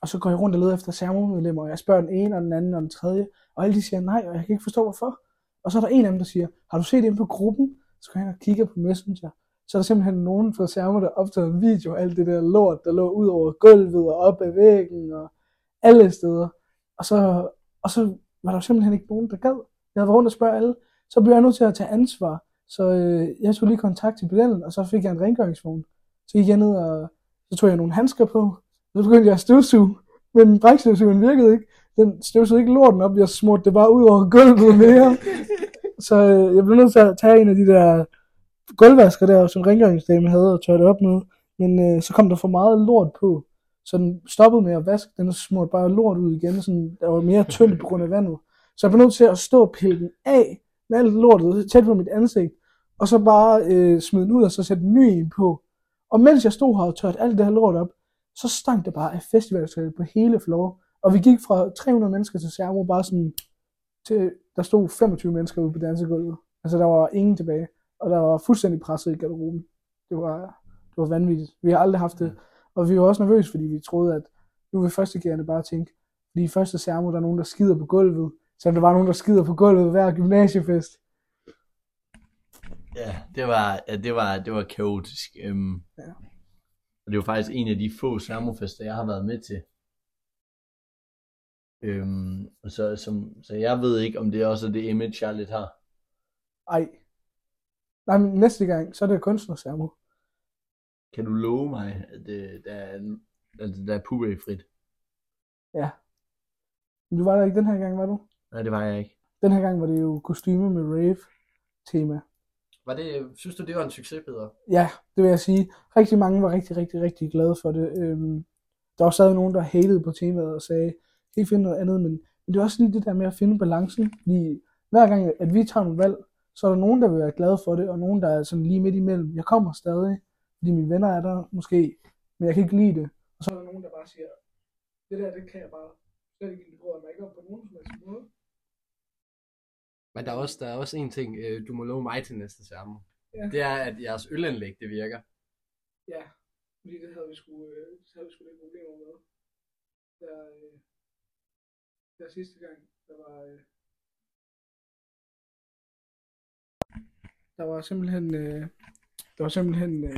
og så går jeg rundt og leder efter servomedlemmer, og jeg spørger den ene og den anden og den tredje, og alle de siger nej, og jeg kan ikke forstå hvorfor. Og så er der en af dem, der siger, har du set ind på gruppen? Så går jeg hen og kigger på Messenger. Så er der simpelthen nogen fra server, der optaget en video af alt det der lort, der lå ud over gulvet og op ad væggen og alle steder. Og så, og så var der simpelthen ikke nogen, der gad. Jeg havde rundt og spørge alle. Så blev jeg nødt til at tage ansvar. Så øh, jeg tog lige kontakt til pedellen, og så fik jeg en rengøringsvogn. Så gik jeg ned, og så tog jeg nogle handsker på. Så begyndte jeg at støvsuge. Men brækstøvsugeren virkede ikke. Den støvsugede ikke lorten op. Jeg smurte det bare ud over gulvet mere. så øh, jeg blev nødt til at tage en af de der gulvvasker der, som rengøringsdame havde og tørre op med. Men øh, så kom der for meget lort på. Så den stoppede med at vaske. Den smurte bare lort ud igen. Sådan, der var mere tyndt på grund af vandet. Så jeg blev nødt til at stå og pille den af med alt lortet tæt på mit ansigt. Og så bare øh, smide den ud og så sætte en ny en på. Og mens jeg stod her og tørte alt det her lort op, så stank det bare af festivaltoilet på hele floor. Og vi gik fra 300 mennesker til Sermo, bare sådan til, der stod 25 mennesker ude på dansegulvet. Altså der var ingen tilbage. Og der var fuldstændig presset i garderoben. Det var, det var vanvittigt. Vi har aldrig haft det. Og vi var også nervøse, fordi vi troede, at nu vil førstegærende bare tænke, fordi i første sermo, der er nogen, der skider på gulvet. Så der var nogen, der skider på gulvet hver gymnasiefest. Ja, det var, ja, det var, det var kaotisk. Øhm, Ja. Og det var faktisk en af de få sermofester, jeg har været med til. Øhm, og så, som, så jeg ved ikke, om det også er det image, jeg lidt har. Ej. Nej, men næste gang, så er det kunstnersermo. Kan du love mig, at det, der, er, altså, der er puré-frit? Men du var der ikke den her gang, var du? Nej, det var jeg ikke. Den her gang var det jo kostyme med rave-tema. Var det, synes du, det var en succes, Peter? Ja, det vil jeg sige. Rigtig mange var rigtig, rigtig, rigtig glade for det. Øhm, der var stadig nogen, der hatede på temaet og sagde, kan I finde noget andet? Men, men det er også lige det der med at finde balancen. Fordi hver gang, at vi tager nogle valg, så er der nogen, der vil være glade for det, og nogen, der er sådan lige midt imellem. Jeg kommer stadig, fordi mine venner er der måske, men jeg kan ikke lide det. Og så er der nogen, der bare siger, det der, det kan jeg bare slet ikke lide, mig ikke op på nogen som helst måde. Men der er også, der er også en ting, øh, du må love mig til næste sermo. Ja. Det er, at jeres ølanlæg, det virker. Ja, fordi det havde vi sgu, øh, det havde vi sgu lidt problemer med. Der, øh, der sidste gang, der var, der var simpelthen, øh, der var simpelthen øh,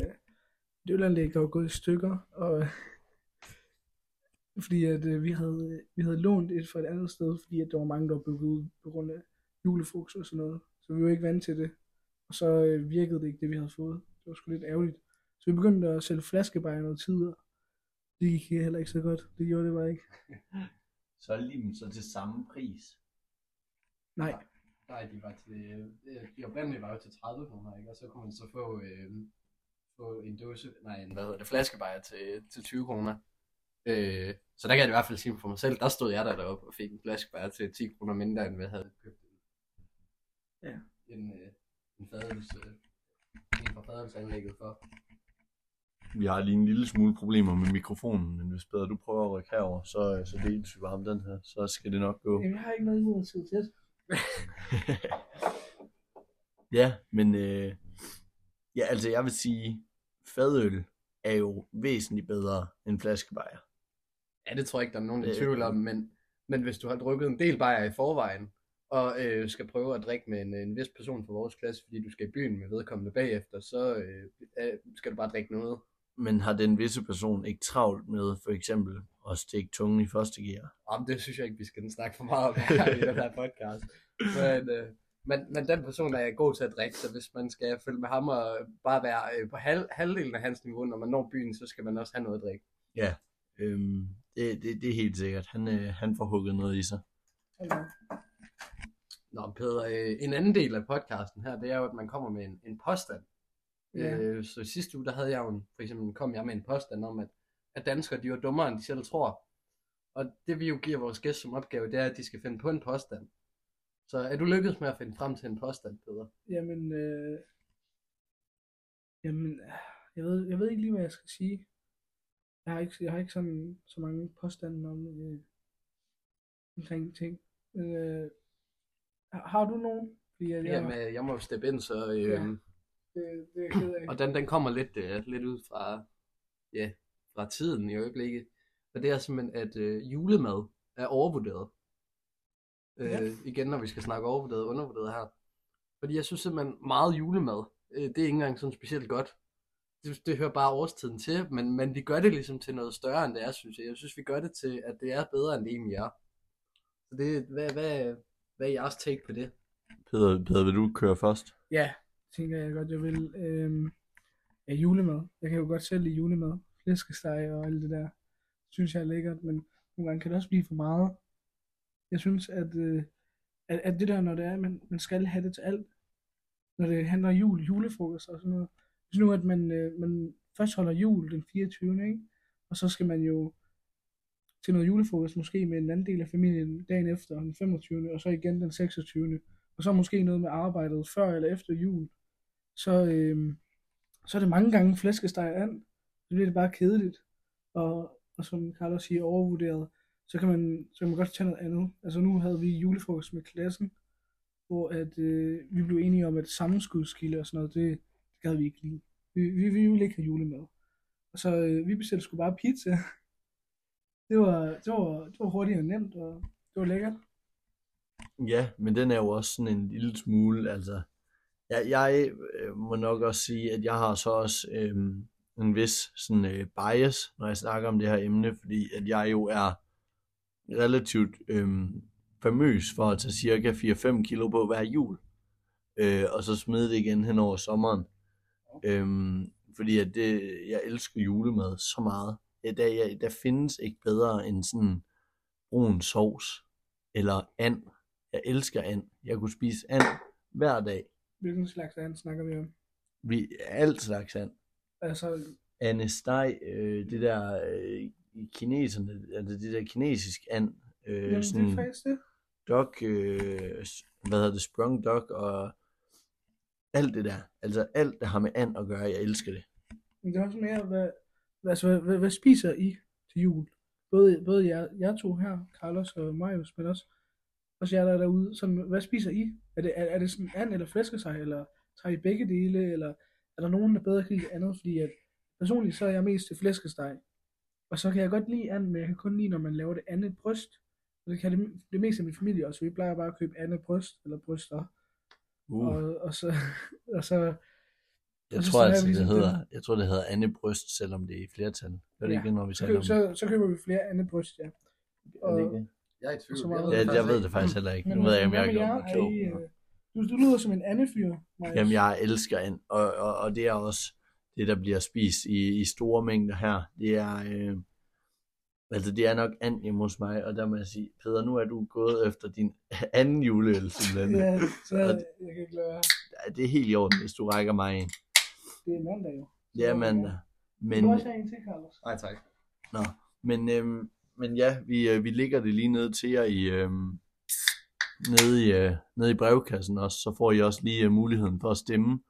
et ølanlæg, der var gået i stykker, og fordi at øh, vi havde, vi havde lånt et fra et andet sted, fordi at der var mange, der var bygget ud på grund af julefrugt og sådan noget. Så vi var ikke vant til det. Og så øh, virkede det ikke, det vi havde fået. Det var sgu lidt ærgerligt. Så vi begyndte at sælge flaskebajer noget tid, og det gik heller ikke så godt. Det gjorde det bare ikke. Solgte de dem så til samme pris? Nej. Nej, de var til, øh, de oprindelige var jo til 30 kroner, ikke? Og så kunne man så få, øh, få en dåse, nej, en, hvad hedder det, flaskebajer til, til 20 kroner. Øh, så der kan jeg i hvert fald sige for mig selv, der stod jeg der deroppe og fik en flaskebajer til 10 kroner mindre, end hvad jeg havde købt. Ja. En, øh, en fadels, øh, en fra fadelsanlægget for. Vi har lige en lille smule problemer med mikrofonen, men hvis bedre du prøver at rykke herover, så, så deles vi bare om den her, så skal det nok gå. Jamen, jeg har ikke noget imod at sidde tæt. ja, men øh, ja, altså jeg vil sige, fadøl er jo væsentligt bedre end flaskebajer. Ja, det tror jeg ikke, der er nogen, der Øh, tvivl om, men, men hvis du har drukket en del bajer i forvejen, og øh, skal prøve at drikke med en, en vis person fra vores klasse, fordi du skal i byen med vedkommende bagefter, så øh, øh, skal du bare drikke noget. Men har den visse person ikke travlt med for eksempel at stikke tungen i første gear? Jamen, det synes jeg ikke, vi skal snakke for meget om her i den her podcast. Men, øh, men, men den person er god til at drikke, så hvis man skal følge med ham og bare være øh, på halv, halvdelen af hans niveau, når man når byen, så skal man også have noget at drikke. Ja, øhm, det, det, det er helt sikkert. Han, øh, han får hugget noget i sig. Eller, Nå, Peder, øh, en anden del af podcasten her, det er jo, at man kommer med en, en påstand. Ja. Øh, så sidste uge, der havde jeg jo, en, for eksempel kom jeg med en påstand om, at, at danskere, de var dummere, end de selv tror. Og det vi jo giver vores gæst som opgave, det er, at de skal finde på en påstand. Så er du lykkedes med at finde frem til en påstand, Peder? Jamen, øh, jamen, jeg ved, jeg ved ikke lige, hvad jeg skal sige. Jeg har ikke, jeg har ikke sådan så mange påstande om øh, omkring ting. Men, øh, har, du nogen? Fordi jeg, jeg, Jamen, øh, jeg må jo steppe ind, så... Øh, Ja. det, det er jeg ked af. Og den, den kommer lidt, øh, lidt ud fra, ja, fra tiden i øjeblikket. Og det er simpelthen, at øh, julemad er overvurderet. Øh, Ja. Igen, når vi skal snakke overvurderet og undervurderet her. Fordi jeg synes simpelthen, meget julemad, øh, det er ikke engang sådan specielt godt. Det, det hører bare årstiden til, men, men vi gør det ligesom til noget større, end det er, synes jeg. Jeg synes, vi gør det til, at det er bedre, end det egentlig er. Så det, hvad, hvad, hvad er jeres take på det? Peder, Peder, vil du køre først? Ja, tænker jeg godt, jeg vil. Øhm, ja, julemad. Jeg kan jo godt selv lide julemad. Flæskesteg og alt det der. Synes jeg er lækkert, men nogle gange kan det også blive for meget. Jeg synes, at, øh, at, at det der, når det er, man, man skal have det til alt. Når det handler om jul, julefrokost og sådan noget. Hvis nu, at man, øh, man først holder jul den 24. Ikke? Og så skal man jo til noget julefrokost, måske med en anden del af familien dagen efter, den 25. og så igen den 26. Og så måske noget med arbejdet før eller efter jul så, øh, så er det mange gange flæskesteg and. Så bliver det bare kedeligt. Og, og som Carlos siger, overvurderet. Så kan, man, så kan man godt tage noget andet. Altså nu havde vi julefrokost med klassen, hvor at, øh, vi blev enige om, at sammenskudskilde og sådan noget, det, det gad vi ikke lide. Vi, vi, vi ville ikke have julemad. Og så øh, vi bestilte sgu bare pizza. Det var, det var, det var hurtigt og nemt, og det var lækkert. Ja, men den er jo også sådan en lille smule, altså, jeg, jeg øh, må nok også sige, at jeg har så også øh, en vis sådan øh, bias, når jeg snakker om det her emne, fordi at jeg jo er relativt øh, famøs for at tage cirka 4-5 kilo på hver jul, øh, og så smide det igen hen over sommeren. Øh, fordi at det, jeg elsker julemad så meget. Ja, der, jeg, der findes ikke bedre end sådan brun sovs eller and. Jeg elsker and. Jeg kunne spise and hver dag. Hvilken slags and snakker vi om? Vi, alt slags and. Altså, Anesteg, øh, det der øh, kineserne, altså det der kinesisk and, øh, jamen, det er sådan faktisk det. duck, øh, hvad hedder det, sprung duck og alt det der. Altså alt, der har med and at gøre, jeg elsker det. Men det er også mere, hvad, hvad, altså, hvad, hvad, hvad spiser I til jul? Både, både jer, jer to her, Carlos og Marius, men også, også jer der er derude. Sådan, hvad spiser I? Er det, er, er det sådan and eller flæskesteg, eller tager I begge dele, eller er der nogen, der bedre kan lide andet? Fordi at personligt, så er jeg mest til flæskesteg. Og så kan jeg godt lide and, men jeg kan kun lide, når man laver det andet bryst. Og det kan det, det meste af min familie også, så vi plejer bare at købe andet bryst, eller bryster. Uh, Og, og så, og så jeg og tror altså, det hedder, jeg tror det hedder andebryst, selvom det er i flertal. Er det Ja, ikke det, når vi så, taler om det? så, så køber vi flere andet bryst, ja. Det det? Jeg er i tvivl. Faktisk jeg ved det faktisk heller ikke. Men, Nu ved jeg om hvad jeg er gjort mig klog. Du, du lyder som en andefyr, Marius. Jamen, jeg elsker and, og, og, og det er også det, der bliver spist i, i store mængder her. Det er, øh, altså det er nok and hjemme hos mig, og der må jeg sige, Peder, nu er du gået efter din anden juleøl, simpelthen. Ja, så Og- jeg kan ikke lade være. Det er helt i orden, hvis du rækker mig en. Det er mandag jo. Det er mandag. Men... Du også have en til, Carlos. Nej, tak. nå, Men, øhm, men ja, vi, øh, vi ligger det lige nede til jer i, øhm, nede, i, øh, nede i brevkassen også, så får I også lige øh, muligheden for at stemme,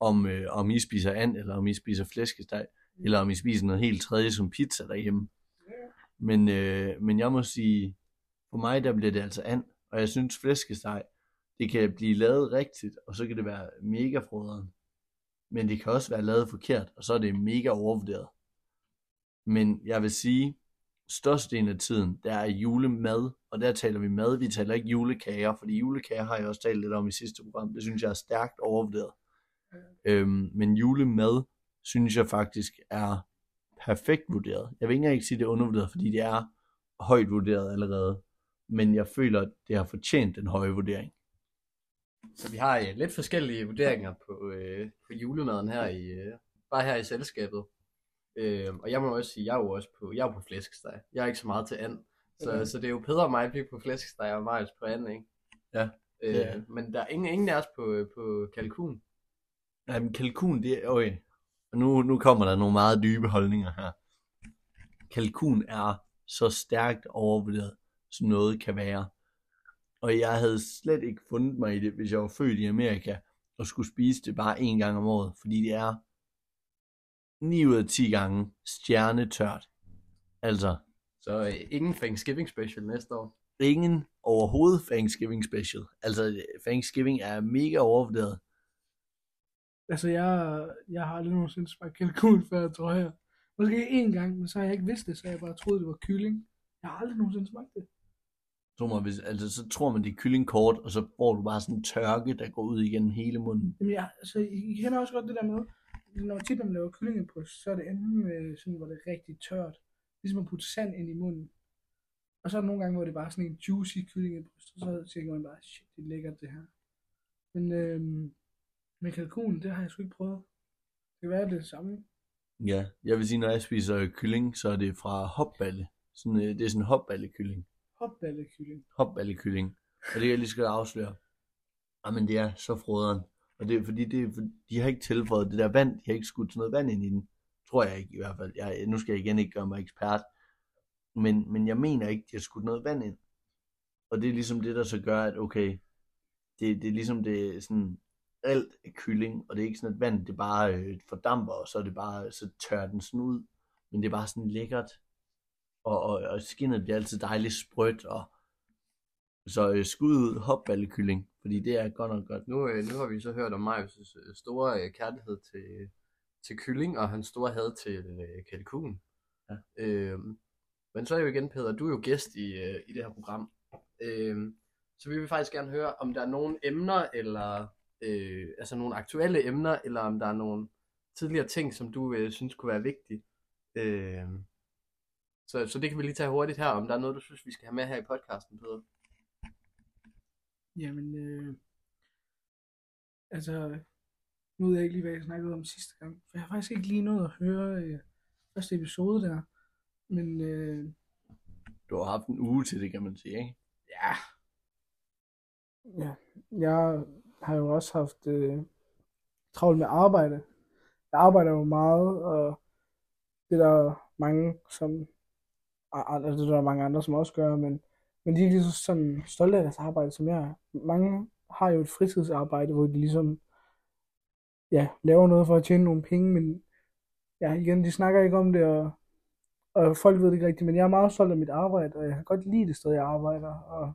om, øh, om I spiser and, eller om I spiser flæskesteg, eller om I spiser noget helt tredje som pizza derhjemme. Men, øh, men jeg må sige, for mig der bliver det altså and, og jeg synes flæskesteg, det kan blive lavet rigtigt, og så kan det være mega froderen. Men det kan også være lavet forkert, og så er det mega overvurderet. Men jeg vil sige, størstedelen af tiden, der er julemad, og der taler vi mad, vi taler ikke julekager, fordi julekager har jeg også talt lidt om i sidste program, det synes jeg er stærkt overvurderet. Øhm, men julemad, synes jeg faktisk er perfekt vurderet. Jeg vil ikke engang sige, det er undervurderet, fordi det er højt vurderet allerede. Men jeg føler, at det har fortjent den høje vurdering. Så vi har øh, lidt forskellige vurderinger på, øh, på julemaden her i, øh, bare her i selskabet. Øh, og jeg må også sige, jeg er jo også på, jeg er på flæskesteg. Jeg er ikke så meget til and. Så, Okay. så det er jo bedre mig at blive på flæskesteg og Marius på and, ikke? Ja, Øh, er- Men der er ingen, ingen af os på, på kalkun. Jamen, kalkun, det er... Okay. Og nu, nu kommer der nogle meget dybe holdninger her. Kalkun er så stærkt overvurderet, som noget kan være. Og jeg havde slet ikke fundet mig i det, hvis jeg var født i Amerika, og skulle spise det bare en gang om året. Fordi det er 9 ud af 10 gange stjernetørt. Altså, Så øh, ingen Thanksgiving special næste år. ingen overhovedet Thanksgiving special. Altså, Thanksgiving er mega overvurderet. Altså, jeg, jeg har aldrig nogensinde smagt kalkun før, tror jeg. Måske én gang, men så har jeg ikke vidst det, så jeg bare troede, det var kylling. Jeg har aldrig nogensinde smagt det. Tror man, hvis, altså, så tror man, det er kyllingkort, og så får du bare sådan en tørke, der går ud igennem hele munden. Jamen, jeg, altså, I I kender også godt det der med, når tit når man laver kyllingebryst, så er det enten med sådan, hvor det er rigtig tørt. Ligesom at putte sand ind i munden. Og så er der nogle gange, hvor det er bare sådan en juicy kyllingebryst, og så tænker man bare, shit, det er lækkert det her. Men øhm, med kalkun, det har jeg sgu ikke prøvet. Det kan være det det samme. Ja, jeg vil sige, når jeg spiser kylling, så er det fra hopballe. Sådan, øh, det er sådan en hopballekylling. Hopballekylling. Hopballekylling. Og det kan jeg lige skal afsløre. Jamen, det er så froderen. Og det er fordi, det er, de har ikke tilføjet det der vand. De har ikke skudt sådan noget vand ind i den. Tror jeg ikke i hvert fald. Jeg, nu skal jeg igen ikke gøre mig ekspert. Men, men jeg mener ikke, de har skudt noget vand ind. Og det er ligesom det, der så gør, at okay, det, det er ligesom det sådan, alt er kylling, og det er ikke sådan, at vand det bare øh, fordamper, og så er det bare, så tør den sådan ud. Men det er bare sådan lækkert. Og, og, og skinnet bliver altid dejligt sprødt, og så øh, skud ud hopballekylling, fordi det er godt nok godt. Nu, øh, nu har vi så hørt om Marius' øh, store øh, kærlighed til, til kylling, og hans store had til øh, kalkun. Ja. Øhm, men så er jo igen, Peder, du er jo gæst i, øh, i det her program. Øhm, så vi vil faktisk gerne høre, om der er nogle emner, eller øh, altså nogle aktuelle emner, eller om der er nogle tidligere ting, som du øh, synes kunne være vigtige. Øhm, så, så det kan vi lige tage hurtigt her, om der er noget, du synes, vi skal have med her i podcasten, Peder. Jamen, øh, altså, nu ved jeg ikke lige, hvad jeg snakkede om sidste gang, for jeg har faktisk ikke lige nået at høre øh, første episode der, men øh, Du har haft en uge til det, kan man sige, ikke? ja, ja, jeg har jo også haft øh, travlt med arbejde. Jeg arbejder jo meget, og det er der mange, som, altså det er der mange andre, som også gør, men, men de er ikke lige så sådan stolte af deres arbejde, som jeg er. Mange har jo et fritidsarbejde, hvor de ligesom ja, laver noget for at tjene nogle penge, men ja, igen, de snakker ikke om det, og, og folk ved det ikke rigtigt, men jeg er meget stolt af mit arbejde, og jeg kan godt lide det sted, jeg arbejder, og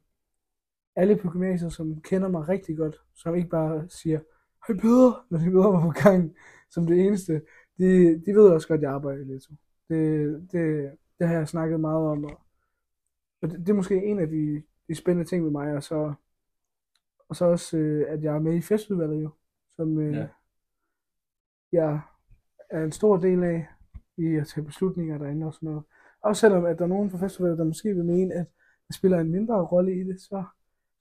alle på gymnasiet, som kender mig rigtig godt, som ikke bare siger, hej Peder, når de møder mig på gang, som det eneste, de, de ved også godt, at jeg arbejder i Det, det, det har jeg snakket meget om, og, og det, det er måske en af de, de spændende ting ved mig, og så, og så også, øh, at jeg er med i festudvalget jo, som øh, Ja. jeg er en stor del af, i at tage beslutninger derinde og sådan noget. Også selvom, at der er nogen fra festivalet, der måske vil mene, at jeg spiller en mindre rolle i det, så,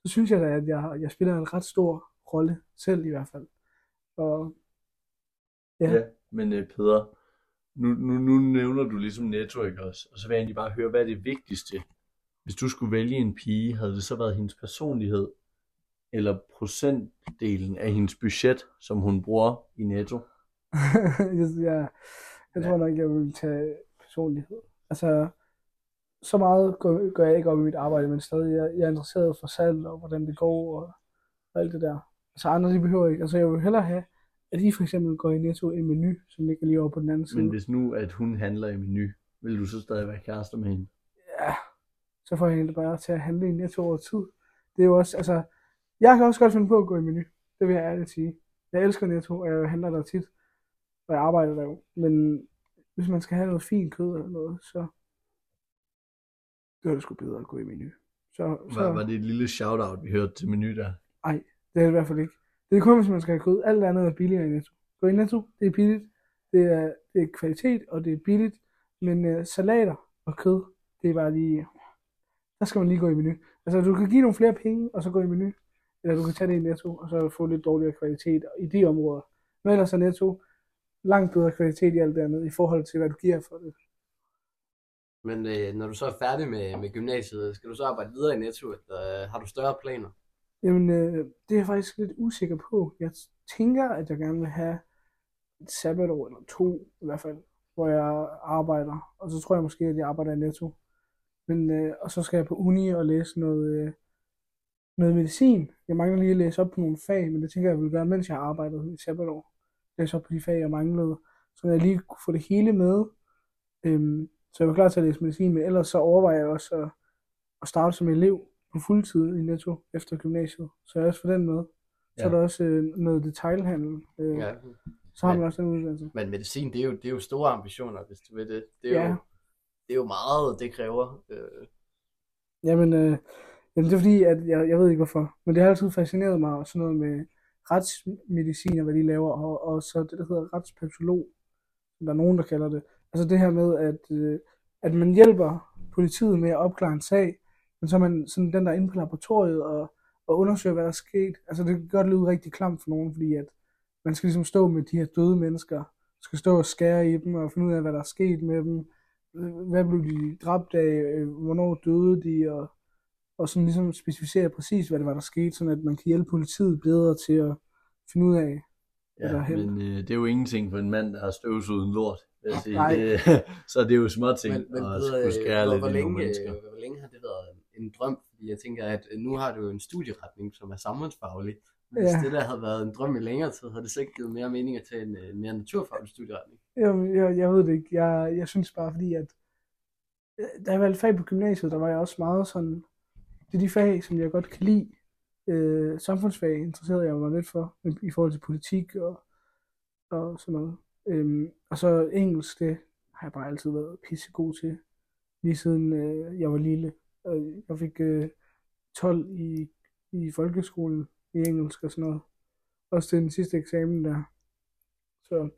så synes jeg da, at jeg, jeg spiller en ret stor rolle selv i hvert fald. Og Ja. ja. Men øh, Peder, nu, nu, nu nævner du ligesom Netto, ikke også? Og så vil jeg egentlig bare høre, hvad er det vigtigste? Hvis du skulle vælge en pige, havde det så været hendes personlighed, eller procentdelen af hendes budget, som hun bruger i Netto? jeg, jeg, tror nok, jeg vil tage personlighed. Altså, så meget går, går jeg ikke op i mit arbejde, men stadig jeg, jeg er interesseret for salg og hvordan det går og, og alt det der. Altså andre, de behøver ikke. Altså jeg vil hellere have, at I for eksempel går i Netto en menu, som ligger lige over på den anden side. Men hvis nu, at hun handler i menu, vil du så stadig være kærester med hende? Ja, så får jeg hende bare til at handle i Netto over tid. Det er jo også, altså, jeg kan også godt finde på at gå i menu. Det vil jeg ærligt sige. Jeg elsker Netto, og jeg handler der tit, og jeg arbejder der jo. Men hvis man skal have noget fint kød eller noget, så det er det sgu bedre at gå i menu. Så, så Var, var det et lille shout-out, vi hørte til menu der? det er det i hvert fald ikke. Det er kun, hvis man skal have kød. Alt andet er billigere i Netto. Gå i Netto, det er billigt. Det er, det er kvalitet, og det er billigt. Men uh, salater og kød, det er bare lige... Der skal man lige gå i menu. Altså, du kan give nogle flere penge, og så gå i menu. Eller du kan tage det i Netto, og så få lidt dårligere kvalitet i de områder. Men ellers er Netto langt bedre kvalitet i alt det andet, i forhold til, hvad du giver for det. Men øh, når du så er færdig med, med gymnasiet, skal du så arbejde videre i Netto, eller øh, har du større planer? Jamen, øh, det er jeg faktisk lidt usikker på. Jeg tænker, at jeg gerne vil have et sabbatår eller to, i hvert fald, hvor jeg arbejder. Og så tror jeg måske, at jeg arbejder i Netto. Men, øh, og så skal jeg på uni og læse noget, øh, noget medicin. Jeg mangler lige at læse op på nogle fag, men det tænker jeg, vil gøre, mens jeg har arbejdet i sabbatår. Læse op på de fag, jeg manglede. Så jeg lige kunne få det hele med. Øhm, så jeg var klar til at læse medicin, men ellers så overvejer jeg også at, at starte som elev på fuldtid i Netto efter gymnasiet. Så jeg er også for den med. Så Ja. er der også øh, noget detailhandel. Øh, Ja. Så har Men- man også den uddannelse. Men medicin, det er jo, det er jo store ambitioner, hvis du vil det. Det er, Ja. jo, det er jo meget, det kræver. Øh, Jamen, øh, jamen det er fordi, at jeg, jeg ved ikke hvorfor, men det har altid fascineret mig, og sådan noget med retsmedicin og hvad de laver, og, og så det, der hedder retspatolog, som der er nogen, der kalder det. Altså det her med, at, øh, at man hjælper politiet med at opklare en sag, men så er man sådan den, der er inde på laboratoriet og, og undersøger, hvad der er sket. Altså det kan godt lyde rigtig klamt for nogen, fordi at man skal ligesom stå med de her døde mennesker, skal stå og skære i dem og finde ud af, hvad der er sket med dem, hvad blev de dræbt af, øh, hvornår døde de, og, og sådan ligesom specificere præcis, hvad det var, der skete, sådan at man kan hjælpe politiet bedre til at finde ud af, hvad der er Ja, men øh, det er jo ingenting for en mand, der har støvsuget en lort, vil jeg sige. Nej. Det, så det er jo småting men, men at skulle skære hvor, lidt hvor, længe, mennesker. øh, hvor længe har det været en drøm? Fordi jeg tænker, at øh, nu har du jo en studieretning, som er samfundsfaglig. Hvis Ja. det der havde været en drøm i længere tid, havde det så ikke givet mere mening at tage en øh, mere naturfaglig studieretning. Jeg, jeg, jeg ved det ikke. Jeg, jeg synes bare, fordi at øh, da jeg valgte fag på gymnasiet, der var jeg også meget sådan, det er de fag, som jeg godt kan lide. Øh, samfundsfag interesserede jeg mig lidt for, i forhold til politik og, og sådan noget. Øhm, og så engelsk, det har jeg bare altid været pissegod til, lige siden øh, jeg var lille. Jeg fik øh, 12 i, i folkeskolen i engelsk og sådan noget. Også til den sidste eksamen der. Så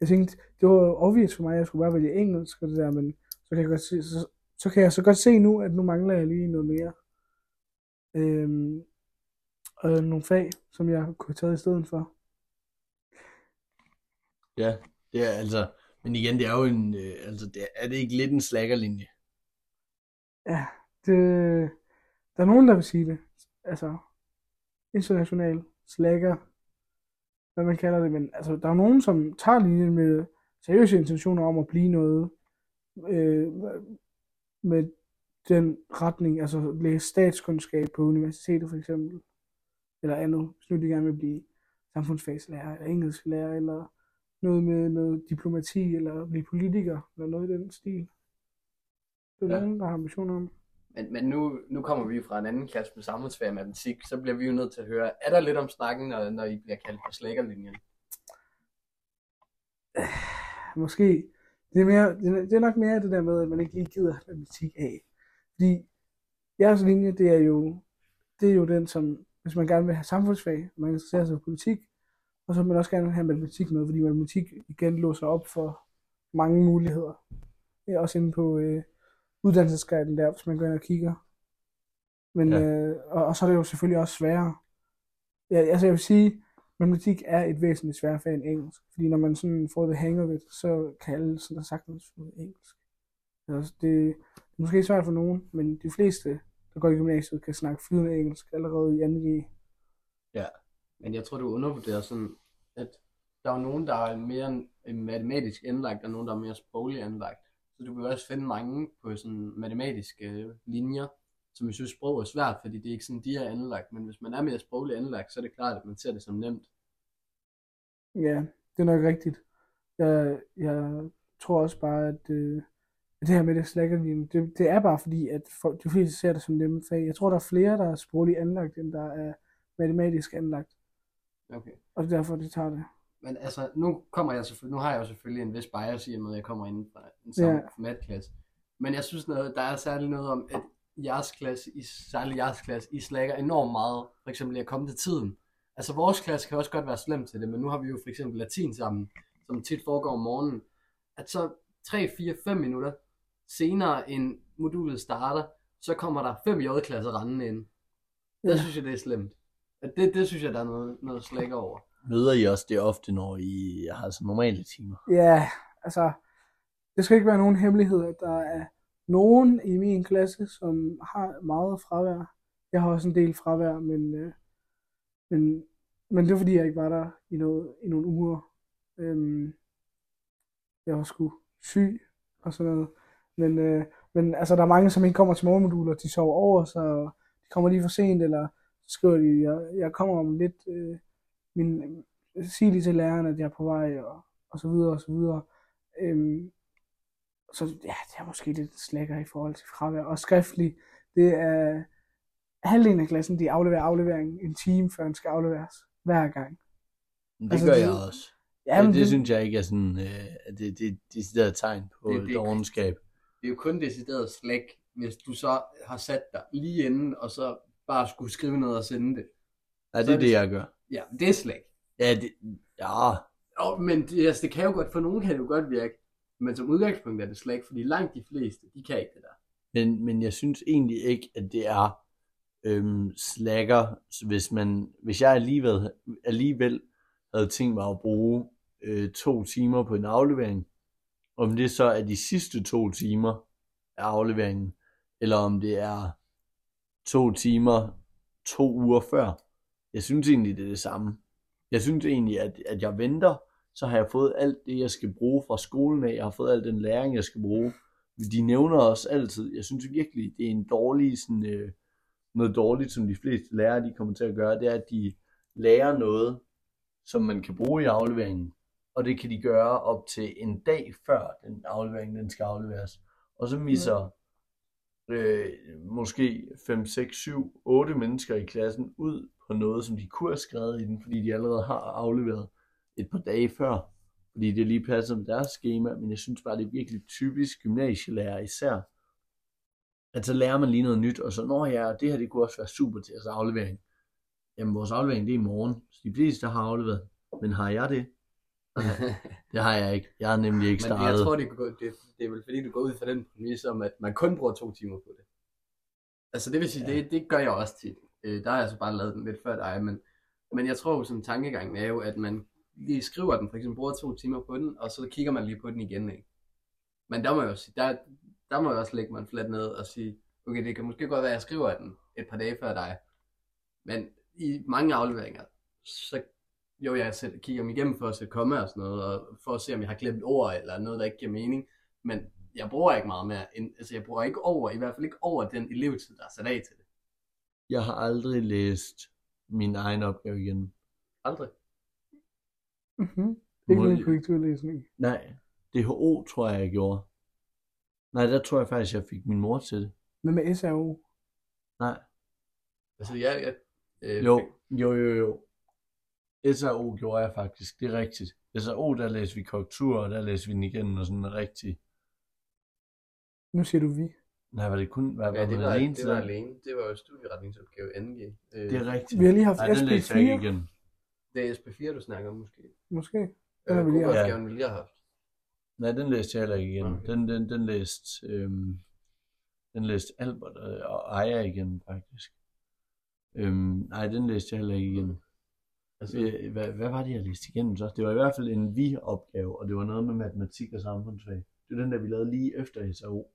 jeg tænkte, det var obvious for mig, at jeg skulle bare vælge engelsk og det der, men så kan jeg, godt se, så, så kan jeg så godt se nu, at nu mangler jeg lige noget mere. Øhm, og nogle fag, som jeg kunne have taget i stedet for. Ja, det er altså, men igen, det er jo en, øh, altså, det er, er det ikke lidt en slaggerlinje? Ja, det, der er nogen, der vil sige det. Altså, international slækker, hvad man kalder det, men altså, der er nogen, som tager linjen med seriøse intentioner om at blive noget øh, med den retning, altså læse statskundskab på universitetet for eksempel, eller andet, hvis nu de gerne vil blive samfundsfagslærer, eller engelsklærer, eller noget med noget diplomati, eller blive politiker, eller noget i den stil. Det er Ja. nogen, der har ambitioner om. Men, men nu, nu kommer vi fra en anden klasse med samfundsfag og matematik, så bliver vi jo nødt til at høre, er der lidt om snakken, når, når I bliver kaldt på slækkerlinjen? Øh, måske. Det er, mere, det, er, nok mere det der med, at man ikke lige gider matematik af. Fordi jeres linje, det er jo, det er jo den, som, hvis man gerne vil have samfundsfag, man interesserer sig for politik, og så vil man også gerne have matematik med, fordi matematik igen låser op for mange muligheder. Det er også inde på øh, uddannelsesguiden der, hvis man går ind og kigger. Men, Ja. ja. øh, og, og så er det jo selvfølgelig også sværere. Ja, altså jeg vil sige, matematik er et væsentligt sværere fag end engelsk. Fordi når man sådan får det hang of it, så kan alle sådan der sagtens få engelsk. Altså, det er måske svært for nogen, men de fleste, der går i gymnasiet, kan snakke flydende engelsk allerede i 2G. Men jeg tror, du undervurderer sådan, at der er nogen, der er mere matematisk anlagt, og nogen, der er mere sproglig anlagt. Så du vil også finde mange på sådan matematiske øh, linjer, som jeg synes sprog er svært, fordi det er ikke sådan, de er anlagt. Men hvis man er mere sprogligt anlagt, så er det klart, at man ser det som nemt. Ja, det er nok rigtigt. Jeg, jeg tror også bare, at øh, det her med det slackerlinjen, det, det er bare fordi, at folk, de fleste ser det som nemme fag. Jeg tror, der er flere, der er sprogligt anlagt, end der er matematisk anlagt. Okay. Og det er derfor, det tager det. Men altså, nu kommer jeg selvfølgelig, nu har jeg jo selvfølgelig en vis bias i, at jeg kommer ind fra en samme Ja. yeah. matklasse. Men jeg synes, noget, der er særligt noget om, at jeres klasse, i, særligt jeres klasse, I slækker enormt meget, for eksempel at komme til tiden. Altså vores klasse kan også godt være slem til det, men nu har vi jo for eksempel latin sammen, som tit foregår om morgenen. At så 3, 4, 5 minutter senere end modulet starter, så kommer der fem J-klasser rendende ind. Der Ja. synes jeg, det er slemt. At det, det synes jeg, der er noget, noget slækker over. Møder I også det ofte, når I har så normale timer? Ja, altså, det skal ikke være nogen hemmelighed, at der er nogen i min klasse, som har meget fravær. Jeg har også en del fravær, men, øh, men, men det er fordi, jeg ikke var der i, noget, i nogle uger. Øhm, jeg var sgu syg og sådan noget. Men, øh, men altså, der er mange, som ikke kommer til morgenmoduler, de sover over, så de kommer lige for sent, eller så skriver de, jeg, jeg kommer om lidt, øh, min, sig lige til læreren, at jeg er på vej, og, og så videre, og så videre. Øhm, så ja, det er måske lidt slækker i forhold til fravær. Og skriftlig, det er halvdelen af klassen, de afleverer afleveringen en time, før den skal afleveres. Hver gang. Det Altså, gør det- jeg også. Jamen, det, det, synes jeg ikke er sådan, øh, at det, det, det er et tegn på Det- det- dogenskab. det er jo kun decideret slæk, hvis du så har sat dig lige inden, og så bare skulle skrive noget og sende det. Ja, det er det, det- jeg gør. Ja, det er slæk. Ja, det, ja, Jo, men det, altså, det kan jo godt, for nogen kan det jo godt virke. Men som udgangspunkt er det slæk, fordi langt de fleste, de kan ikke det der. men, men jeg synes egentlig ikke, at det er øhm, slacker, hvis, man, hvis jeg alligevel, alligevel havde tænkt mig at bruge øh, to timer på en aflevering, om det så er de sidste to timer af afleveringen, eller om det er to timer to uger før. Jeg synes egentlig, det er det samme. Jeg synes egentlig, at, at jeg venter, så har jeg fået alt det, jeg skal bruge fra skolen af. Jeg har fået al den læring, jeg skal bruge. De nævner os altid. Jeg synes virkelig, det er en dårlig, sådan, øh, noget dårligt, som de fleste lærere de kommer til at gøre, det er, at de lærer noget, som man kan bruge i afleveringen. Og det kan de gøre op til en dag før den aflevering, den skal afleveres. Og så misser øh, måske 5, 6, 7, 8 mennesker i klassen ud på noget, som de kunne have skrevet i den, fordi de allerede har afleveret et par dage før, fordi det lige passer med deres schema, men jeg synes bare, det er virkelig typisk gymnasielærer især, at så lærer man lige noget nyt, og så, når ja, det her det kunne også være super til jeres aflevering. Jamen, vores aflevering, det er i morgen, så de fleste har afleveret, men har jeg det? Det har jeg ikke. Jeg har nemlig ikke Men startet. jeg tror, det, det, det er vel fordi, du går ud fra den præmis om, at man kun bruger to timer på det. Altså det vil sige, ja. det, det gør jeg også tit. Øh, der har jeg så bare lavet den lidt før dig, men, men jeg tror sådan tankegangen er jo, at man lige skriver den, for eksempel bruger to timer på den, og så kigger man lige på den igen, ikke? Men der må jeg jo sige, der, der må jeg også lægge mig fladt ned og sige, okay, det kan måske godt være, at jeg skriver den et par dage før dig, men i mange afleveringer, så jo, jeg sætter, kigger dem igennem for at sætte komma og sådan noget, og for at se, om jeg har glemt ord eller noget, der ikke giver mening. Men jeg bruger ikke meget mere, end, altså jeg bruger ikke over, i hvert fald ikke over den elevtid, der er sat af til. Jeg har aldrig læst min egen opgave igen. Aldrig. Mm-hmm. Ikke Må- nogen korrekturlæsning. Nej, DHO tror jeg, jeg gjorde. Nej, der tror jeg faktisk, jeg fik min mor til det. Men med SRO. Nej, Altså jeg, jeg øh, jo, jo, jo, jo. SRO gjorde jeg faktisk, det er rigtigt. SRO, der læste vi korrektur, og der læste vi den igen, og sådan rigtig. Nu siger du vi. Nej, var det kun, var, ja, det var, alene det var den? alene. Det var jo studieretningsopgave 2G. Øh, Det er rigtigt. Vi har lige haft den jeg ikke SP4, igen. det er SP4, du snakker om måske. måske. Øh, har vi lige haft. gruppeopgaven, vi lige har haft. Nej, den læste jeg heller ikke igen. Okay. Den, den, den læste, øhm, den læste Albert øh, og Aya igen, faktisk. Øhm, nej, den læste jeg heller ikke igen. Altså, Øh, hvad, hvad var det, jeg læste igennem så? Det var i hvert fald en vi-opgave, og det var noget med matematik og samfundsfag. Det var den der, vi lavede lige efter SAO.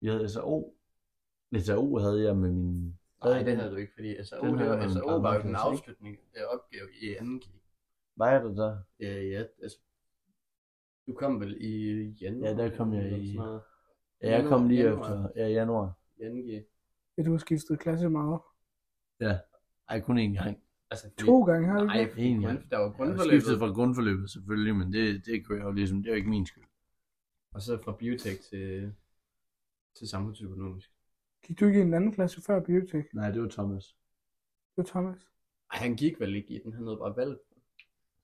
Vi havde SAO. SAO havde jeg med min... nej, det havde du ikke, fordi SAO, Den det var, SAO var jo den afslutning af opgave i 2G. Var jeg der der? Ja, ja, altså, Du kom vel i januar? Ja, der kom jeg i-. Ja, jeg kom lige Januar. efter. Ja, januar. Januar. Ja, du har skiftet klasse meget. Ej, kun én gang. Altså, To gange har du Nej, grund, gang. der var Jeg grundforløbet, skiftet fra grundforløbet selvfølgelig, men det, det kunne jeg jo ligesom, det er jo ikke min skyld. og så fra biotech til, til samfundsøkonomisk. Gik du ikke i en anden klasse før biotek? Nej, det var Thomas. Det var Thomas. Ej, han gik vel ikke i den, han havde bare valgt.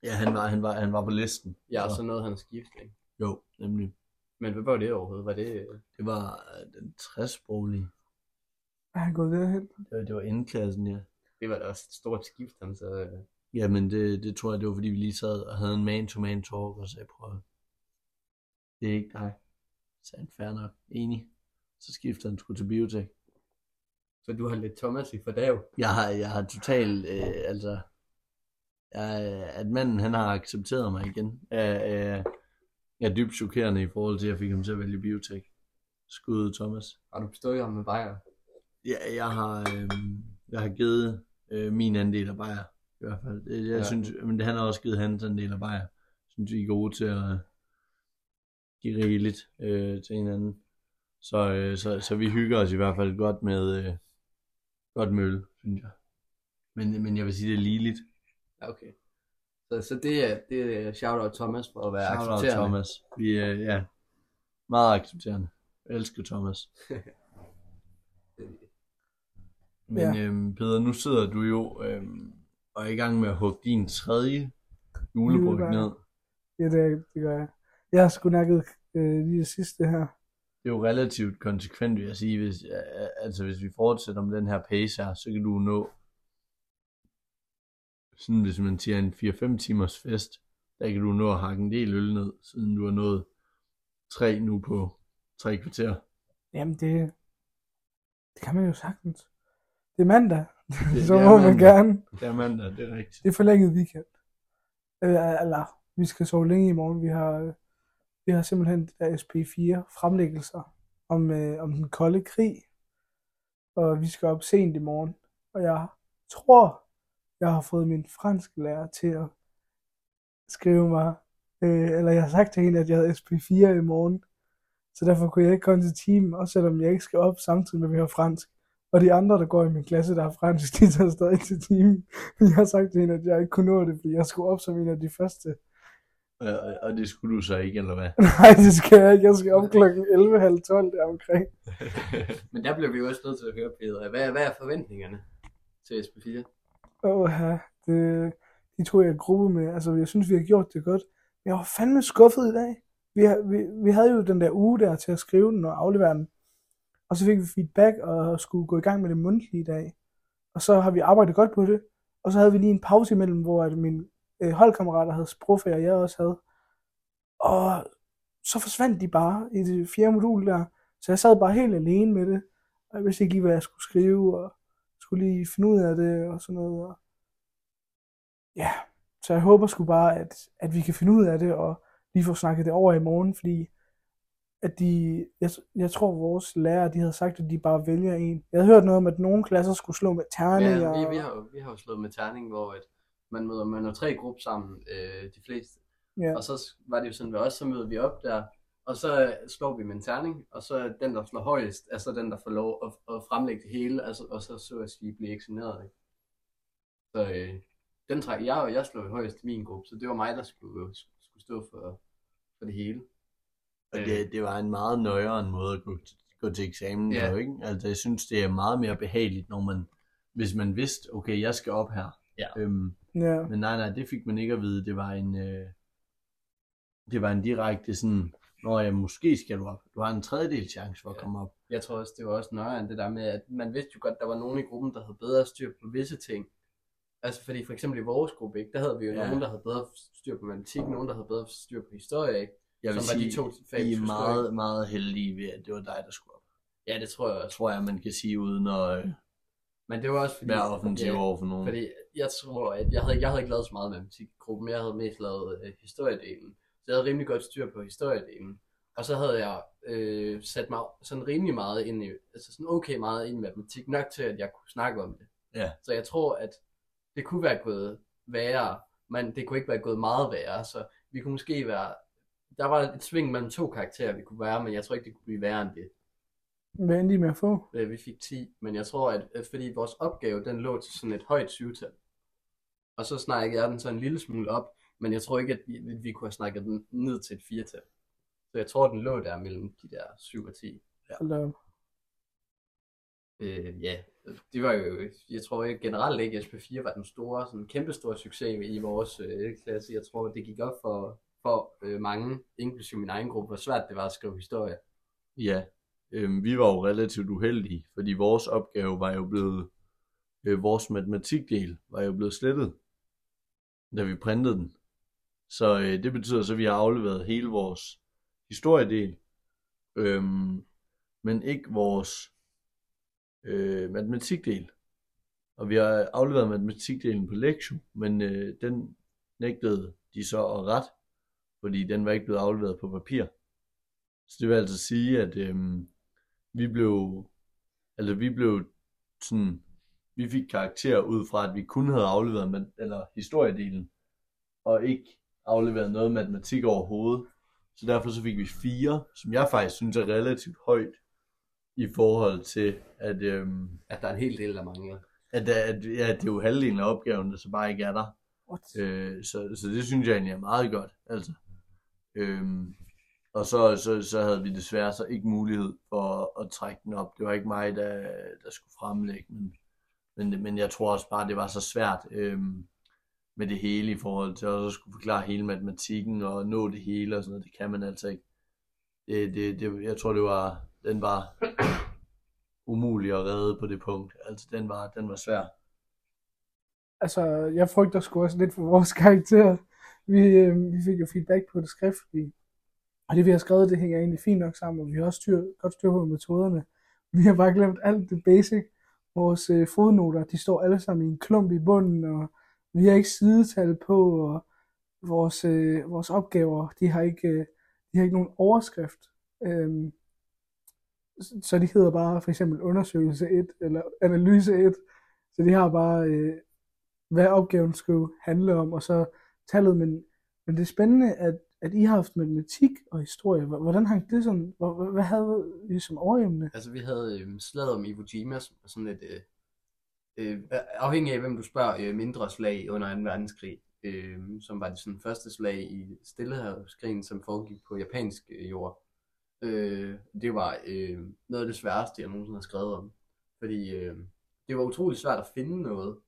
Ja, han var, han var, han var på listen. Ja, Så- så nåede han skift, ikke? Jo, nemlig. Men hvad var det overhovedet? Var det... Det var øh, den 60-sproglige. Er han gået derhen? Det var, det var indklassen, ja. Det var da også et stort skift, han så... øh, Jamen, det, det tror jeg, det var fordi, vi lige sad og havde en man-to-man talk, og sagde, prøv Det er ikke dig. Så han, fair nok, enig. Så skiftede han sgu til biotek. Så du har lidt Thomas i fordav. Jeg har, jeg har totalt, øh, altså, jeg, at manden, han har accepteret mig igen, er, er, er dybt chokerende i forhold til, at jeg fik ham til at vælge biotek. Skud Thomas. Har du bestået ham med bajer? Ja, jeg har, øh, jeg har givet øh, min andel af bajer, i hvert fald. Jeg Ja. synes, men det, han har også givet hans andel af bajer. Jeg synes, vi er gode til at give rigeligt øh, til hinanden. Så, øh, så, så vi hygger os i hvert fald godt med, øh, godt med øl, synes jeg. Men, men jeg vil sige, det er ligeligt. Ja, okay. Så, så det er, det er shout-out Thomas for at være Shout out accepterende. Thomas. Vi er, ja, meget accepterende. Jeg elsker Thomas. Men Ja. øhm, Peter, nu sidder du jo øhm, og er i gang med at hugge din tredje Julebryg. ned. Ja, det, det gør jeg. Jeg har sgu nakket øh, lige det sidste her. Det er jo relativt konsekvent, vil jeg sige. Hvis, altså, hvis vi fortsætter med den her pace her, så kan du nå, sådan hvis man siger en 4-5 timers fest, der kan du nå at hakke en del øl ned, siden du har nået tre nu på tre kvarter. Jamen, det, det kan man jo sagtens. Det er mandag, Det- så det må man mandag. gerne. Det er mandag, det er rigtigt. Det er forlænget weekend. Øh, eller, vi skal sove længe i morgen. Vi har, øh, vi har simpelthen de der SP4 fremlæggelser om, øh, om den kolde krig. Og vi skal op sent i morgen. Og jeg tror, jeg har fået min franske lærer til at skrive mig, øh, eller jeg har sagt til hende, at jeg havde SP4 i morgen. Så derfor kunne jeg ikke komme til timen, også selvom jeg ikke skal op samtidig med, at vi har fransk. Og de andre, der går i min klasse, der har fransk, de tager stadig til timen. Men jeg har sagt til hende, at jeg ikke kunne nå det, fordi jeg skulle op som en af de første. Og, og- det skulle du så ikke, eller hvad? Nej, det skal jeg ikke. Jeg skal op klokken 11.30 der omkring. Men der bliver vi jo også nødt til at høre, Peter. Hvad, hvad er forventningerne til SP4? Åh, ja, det, de tog jeg i gruppe med. Altså, jeg synes, vi har gjort det godt. Men jeg var fandme skuffet i dag. Vi, har- vi, vi havde jo den der uge der til at skrive den og aflevere den. Og så fik vi feedback og skulle gå i gang med det mundtlige i dag. Og så har vi arbejdet godt på det. Og så havde vi lige en pause imellem, hvor at mine øh, holdkammerater havde sprogfag, og jeg også havde. Og så forsvandt de bare i det fjerde modul der. Så jeg sad bare helt alene med det. Og jeg vidste ikke lige, hvad jeg skulle skrive, og skulle lige finde ud af det og sådan noget. Og ja, så jeg håber sgu bare, at, at vi kan finde ud af det, og lige få snakket det over i morgen, fordi at de, jeg, jeg tror vores lærere, de havde sagt, at de bare vælger en. Jeg havde hørt noget om, at nogle klasser skulle slå med terninger. Ja, vi, vi, har, jo- vi har jo slået med terning, hvor at man møder man er tre grupper sammen, øh, de fleste. Ja. Og så var det jo sådan ved os, så møder vi op der, og så øh, slår vi med en terning, og så den, der slår højest, er så den, der får lov at, at fremlægge det hele, altså, og så så at sige blive eksponeret. Ikke? Så øh, den træk, jeg, og jeg slog højst i min gruppe, så det var mig, der skulle, skulle stå for, for det hele. Og det, det var en meget nøjere måde at gå, til- gå til eksamen Ja. på, ikke? Altså, jeg synes, det er meget mere behageligt, når man, hvis man vidste, okay, jeg skal op her. Ja. Øhm, ja. men nej, nej, det fik man ikke at vide. Det var en, øh, det var en direkte sådan, når jeg måske skal du op. Du har en tredjedel chance for at Ja. komme op. Jeg tror også, det var også nøjere end det der med, at man vidste jo godt, der var nogen i gruppen, der havde bedre styr på visse ting. Altså fordi for eksempel i vores gruppe, ikke, der havde vi jo Ja. nogen, der havde bedre styr på matematik, nogen, der havde bedre styr på historie, ikke? Jeg vil Som var sige, de to fag, I vi er meget, meget heldige ved, at det var dig, der skulle op. Ja, det tror jeg også. tror jeg, man kan sige, uden at Men det var også fordi... være offensiv ja, over for nogen. Fordi jeg tror, at jeg havde, jeg havde ikke lavet så meget matematik i gruppen, jeg havde mest lavet øh, historiedelen. Så jeg havde rimelig godt styr på historiedelen. Og så havde jeg øh, sat mig sådan rimelig meget ind i, altså sådan okay meget ind i matematik, nok til at jeg kunne snakke om det. Ja. Så jeg tror, at det kunne være gået værre, men det kunne ikke være gået meget værre, så vi kunne måske være der var et sving mellem to karakterer, vi kunne være, men jeg tror ikke, det kunne blive værre end det. Hvad endte I med at få? Øh, Vi fik 10, men jeg tror, at at fordi vores opgave, den lå til sådan et højt syvtal. Og så snakkede jeg den så en lille smule op, men jeg tror ikke, at vi, at vi kunne have snakket den ned til et firetal. Så jeg tror, den lå der mellem de der 7 og 10. Hold da op. Øh, ja, det var jo, jeg tror ikke generelt ikke, at SP4 var den store, sådan kæmpe store succes i vores øh, klasse. Jeg tror, det gik op for, for øh, mange, inklusive min egen gruppe, hvor svært det var at skrive historie. Ja, øhm, vi var jo relativt uheldige, fordi vores opgave var jo blevet, øh, vores matematikdel var jo blevet slettet, da vi printede den. Så øh, det betyder så, at vi har afleveret hele vores historiedel, øhm, men ikke vores øh, matematikdel. Og vi har afleveret matematikdelen på lektion, men øh, den nægtede de så at ret, fordi den var ikke blevet afleveret på papir. Så det vil altså sige, at øh, vi blev, altså vi blev sådan, vi fik karakter ud fra, at vi kun havde afleveret med, eller historiedelen, og ikke afleveret noget matematik overhovedet. Så derfor så fik vi fire, som jeg faktisk synes er relativt højt i forhold til, at, øhm, At der er en hel del, der mangler. at, at ja, det er jo halvdelen af opgaven, der så bare ikke er der. What? Øh, så, så det synes jeg egentlig er meget godt. Altså. Øhm, og så, så, så havde vi desværre så ikke mulighed for at, at trække den op. Det var ikke mig, der, der skulle fremlægge, men, men, men jeg tror også bare, det var så svært øhm, med det hele i forhold til at så skulle forklare hele matematikken og nå det hele og sådan noget. Det kan man altså ikke. Det, det, det, jeg tror, det var, den var umulig at redde på det punkt. Altså, den var, den var svær. Altså, jeg frygter sgu også lidt for vores karakter. Vi, øh, vi fik jo feedback på det skriftlige. Og det vi har skrevet, det hænger egentlig fint nok sammen, og vi har også styr, godt styr på metoderne. Vi har bare glemt alt det basic. Vores øh, fodnoter, de står alle sammen i en klump i bunden, og vi har ikke sidetal på, og vores, øh, vores opgaver, de har ikke, øh, de har ikke nogen overskrift. Øhm, så- de hedder bare for eksempel undersøgelse 1 eller analyse 1. Så de har bare, øh, hvad opgaven skulle handle om, og så tallet. Men, men det er spændende, at, at I har haft matematik og historie. Hvor- Hvordan hang det sådan? Hvad havde I som overemne? Altså, vi havde øh, slaget om Iwo Jima, som sådan et, øh, øh, afhængig af hvem du spørger, øh, mindre slag under 2. verdenskrig, øh, som var det sådan første slag i Stillehavskrigen, som foregik på japansk øh, jord. Øh, det var øh, noget af det sværeste, jeg nogensinde har skrevet om. Fordi øh, det var utrolig svært at finde noget.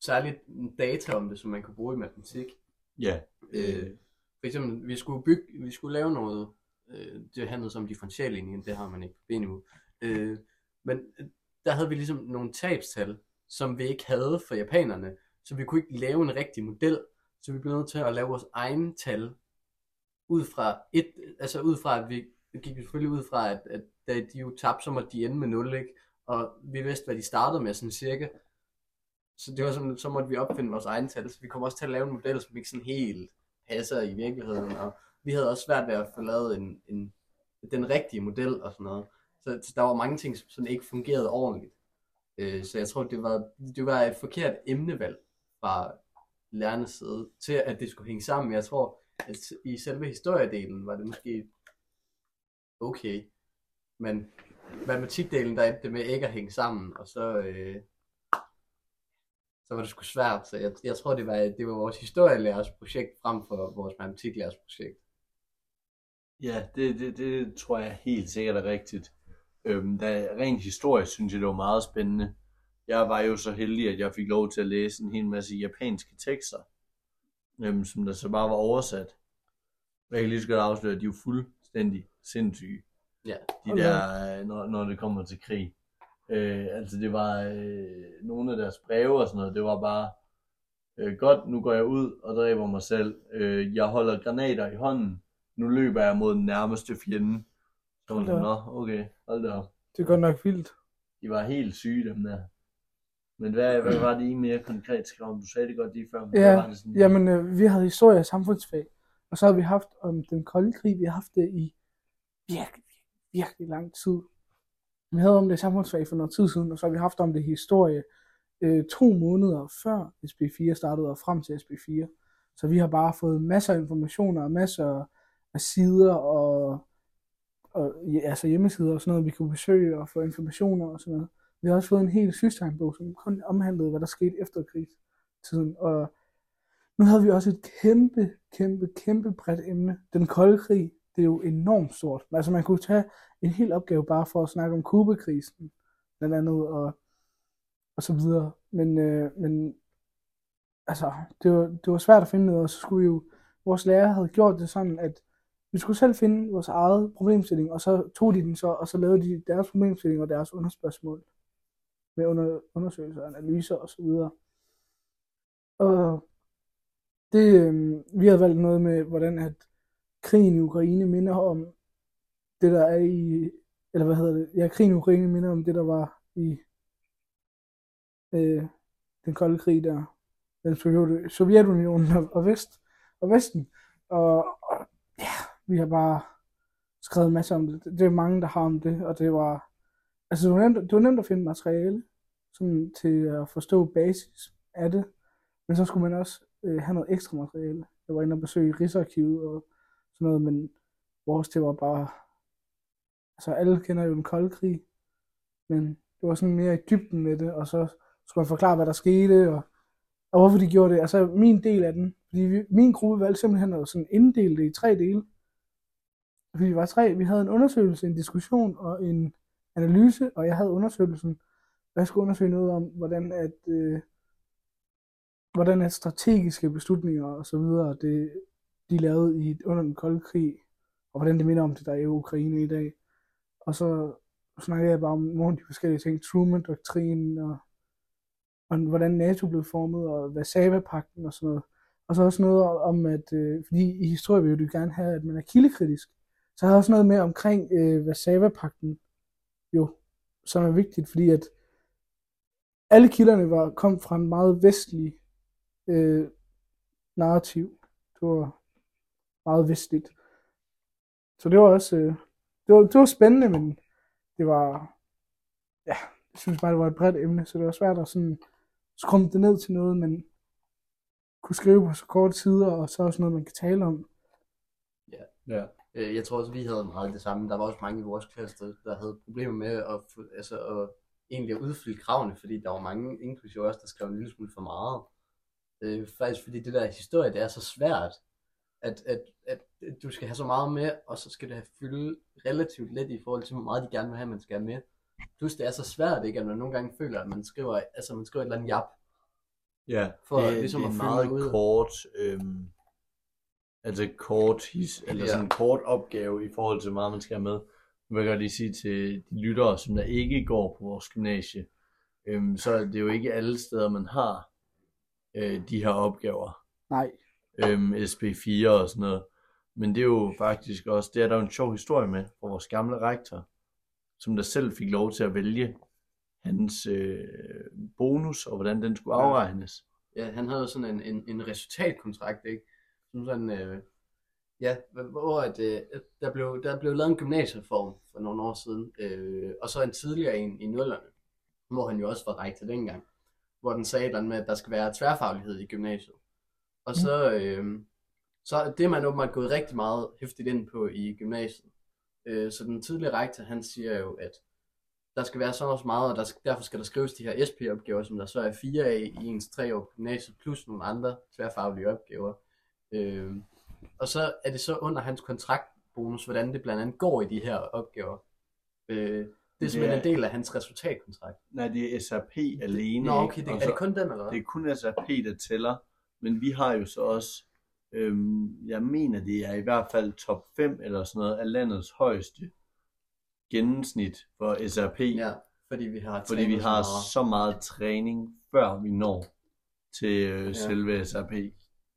Særligt data om det, som man kunne bruge i matematik. Ja. Øh, for eksempel, vi skulle bygge, vi skulle lave noget, øh, det handlede så om differentiallinjen, det har man ikke på BNU. Øh, men øh, der havde vi ligesom nogle tabstal, som vi ikke havde for japanerne, så vi kunne ikke lave en rigtig model, så vi blev nødt til at lave vores egen tal, ud fra et, altså ud fra, at vi vi gik selvfølgelig ud fra, at, at da de jo tabte, så måtte de ende med 0, ikke? Og vi vidste, hvad de startede med, sådan cirka. Så det var sådan, så måtte vi opfinde vores egen tal, så vi kom også til at lave en model, som ikke sådan helt passer i virkeligheden, og vi havde også svært ved at få lavet en, en, den rigtige model og sådan noget. Så, så der var mange ting, som ikke fungerede ordentligt. Øh, så jeg tror, det var, det var et forkert emnevalg fra lærernes side til, at det skulle hænge sammen. Jeg tror, at i selve historiedelen var det måske okay, men matematikdelen, der endte det med ikke at hænge sammen, og så, øh, så var det sgu svært. Så jeg, jeg tror, det var, det var vores historielærers projekt frem for vores matematiklærers projekt. Ja, det, det, det tror jeg helt sikkert er rigtigt. Øhm, da, rent historisk synes jeg, det var meget spændende. Jeg var jo så heldig, at jeg fik lov til at læse en hel masse japanske tekster, øhm, som der så bare var oversat. Jeg kan lige så godt afsløre, at de er fuldstændig sindssyge. Ja. De Okay. der, øh, når, når det kommer til krig. Øh, altså det var øh, nogle af deres breve og sådan noget, det var bare, øh, godt, nu går jeg ud og dræber mig selv. Øh, jeg holder granater i hånden. Nu løber jeg mod den nærmeste fjende. Så var det nå, okay, hold da op. Det er godt nok vildt. De var helt syge, dem der. Men hvad, hvad var det I mere konkret skrev om? Du sagde det godt lige før. men Ja, var det sådan, Jamen, øh, vi havde historie og samfundsfag, og så har vi haft om den kolde krig, vi har haft det i virkelig, virkelig lang tid. Vi havde om det samfundsfag for noget tid siden, og så har vi haft om det historie øh, to måneder før SB4 startede og frem til SB4. Så vi har bare fået masser af informationer og masser af sider og, og altså hjemmesider og sådan noget, vi kunne besøge og få informationer og sådan noget. Vi har også fået en hel systeembog, som kun omhandlede, hvad der skete efter krigstiden. Og nu havde vi også et kæmpe, kæmpe, kæmpe bredt emne. Den kolde krig, det er jo enormt stort. Altså man kunne tage en hel opgave bare for at snakke om Kubakrisen, blandt andet, og, og så videre. Men, øh, men altså, det var, det var svært at finde noget, og så skulle vi jo, vores lærer havde gjort det sådan, at vi skulle selv finde vores eget problemstilling, og så tog de den så, og så lavede de deres problemstilling og deres underspørgsmål med under, undersøgelser, analyser og så videre. Og det, øh, vi havde valgt noget med, hvordan at krigen i Ukraine minder om det, der er i, eller hvad hedder det, ja, krigen i Ukraine minder om det, der var i øh, den kolde krig der, den Sovjetunionen og, og, Vest, og Vesten. Og, og ja, vi har bare skrevet masser om det. Det er mange, der har om det, og det var, altså det var nemt, det var nemt at finde materiale sådan til at forstå basis af det, men så skulle man også øh, have noget ekstra materiale. Jeg var inde og besøge Rigsarkivet og sådan noget, men vores det var bare, altså alle kender jo den kolde krig, men det var sådan mere i dybden med det, og så skulle man forklare, hvad der skete, og, og hvorfor de gjorde det. Altså min del af den, fordi vi, min gruppe valgte simpelthen at sådan inddele det i tre dele. Fordi vi var tre, vi havde en undersøgelse, en diskussion og en analyse, og jeg havde undersøgelsen, og jeg skulle undersøge noget om, hvordan at, øh, hvordan at strategiske beslutninger og så videre, det, de lavede i, under den kolde krig, og hvordan det minder om det, der er i Ukraine i dag. Og så snakkede jeg bare om nogle af de forskellige ting, Truman-doktrinen, og, og hvordan NATO blev formet, og Varsava-pakten og sådan noget. Og så også noget om, at øh, fordi i historie vil du gerne have, at man er kildekritisk. Så har jeg også noget med omkring øh, Varsava-pakten, jo, som er vigtigt, fordi at alle kilderne var, kom fra en meget vestlig øh, narrativ. Det var meget vestligt. Så det var også, øh, det, var, det var spændende, men det var, ja, jeg synes bare, det var et bredt emne, så det var svært at sådan skrumpe det ned til noget, men kunne skrive på så korte tider, og så også noget, man kan tale om. Ja. ja. Øh, jeg tror også, vi havde meget det samme. Der var også mange i vores klasse, der havde problemer med at, altså, at egentlig at udfylde kravene, fordi der var mange, inklusive os, der skrev en lille smule for meget. Øh, faktisk fordi det der historie, det er så svært, at, at, at, du skal have så meget med, og så skal det have fylde relativt let i forhold til, hvor meget de gerne vil have, man skal have med. Plus det er så svært, ikke? At man nogle gange føler, at man skriver, altså man skriver et eller andet jap. Ja, for det, ligesom det er at en fylde meget ud. kort, øhm, altså kort, his, eller Ja. sådan en kort opgave i forhold til, hvor meget man skal have med. Nu vil jeg godt lige sige til de lyttere, som der ikke går på vores gymnasie, øhm, så er det jo ikke alle steder, man har øh, de her opgaver. Nej, øhm, SB4 og sådan noget. Men det er jo faktisk også, det er der jo en sjov historie med fra vores gamle rektor, som der selv fik lov til at vælge hans øh, bonus, og hvordan den skulle afregnes. Ja, han havde sådan en, en, en resultatkontrakt, ikke? Som sådan, øh, ja, hvor at, øh, der, blev, der blev lavet en gymnasiereform for nogle år siden, øh, og så en tidligere en i nullerne, hvor han jo også var rektor dengang, hvor den sagde andet med, at der skal være tværfaglighed i gymnasiet. Og så, øh, så det er man åbenbart gået rigtig meget hæftigt ind på i gymnasiet. Øh, så den tidligere rektor, han siger jo, at der skal være så også meget, og der skal, derfor skal der skrives de her SP-opgaver, som der så er fire af i ens tre år på gymnasiet, plus nogle andre tværfaglige opgaver. Øh, og så er det så under hans kontraktbonus, hvordan det blandt andet går i de her opgaver. Øh, det er simpelthen er- en del af hans resultatkontrakt. Nej, det er SAP alene. Nå, okay, det, er så- det kun den, eller hvad? det er kun SAP, der tæller, men vi har jo så også, øhm, jeg mener det er i hvert fald top 5 eller sådan noget af landets højeste gennemsnit for SAP, Ja, fordi vi har fordi vi trænet så har meget. så meget træning, før vi når til øh, Ja. selve SAP.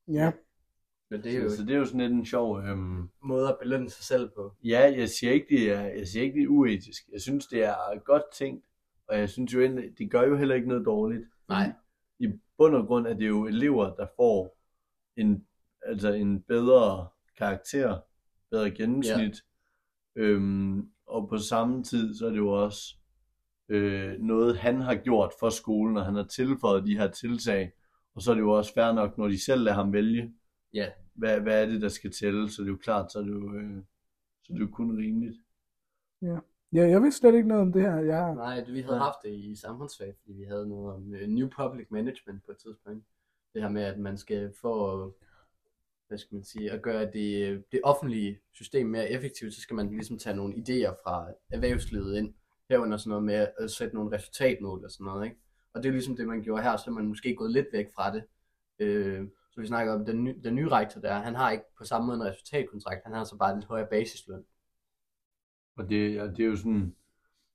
ja, Men det er jo Så, så det er jo sådan lidt en sjov... Øhm, måde at belønne sig selv på. ja, jeg siger, ikke, det er, jeg siger ikke, det er uetisk. Jeg synes, det er godt tænkt, og jeg synes jo, det gør jo heller ikke noget dårligt. Nej. I bund og grund er det jo elever, der får en, altså en bedre karakter, bedre gennemsnit, øhm, og på samme tid, så er det jo også øh, noget, han har gjort for skolen, og han har tilføjet de her tiltag, og så er det jo også fair nok, når de selv lader ham vælge, Ja. Hvad, hvad er det, der skal tælle? Så det er jo klart, så er det jo, øh, så er det jo kun rimeligt. Ja, jeg vidste slet ikke noget om det her. Jeg, Nej, vi havde Ja. haft det i samfundsfag, fordi vi havde noget om uh, New Public Management på et tidspunkt. Det her med, at man skal få, hvad skal man sige, at gøre det, det offentlige system mere effektivt, så skal man ligesom tage nogle idéer fra erhvervslivet ind, herunder sådan noget med at sætte nogle resultatmål og sådan noget, ikke? Og det er ligesom det, man gjorde her, så er man måske gået lidt væk fra det. Øh, så vi snakker om den, ny, den nye rektor der, han har ikke på samme måde en resultatkontrakt, han har så bare lidt højere basisløn. Og det, ja, det er jo sådan,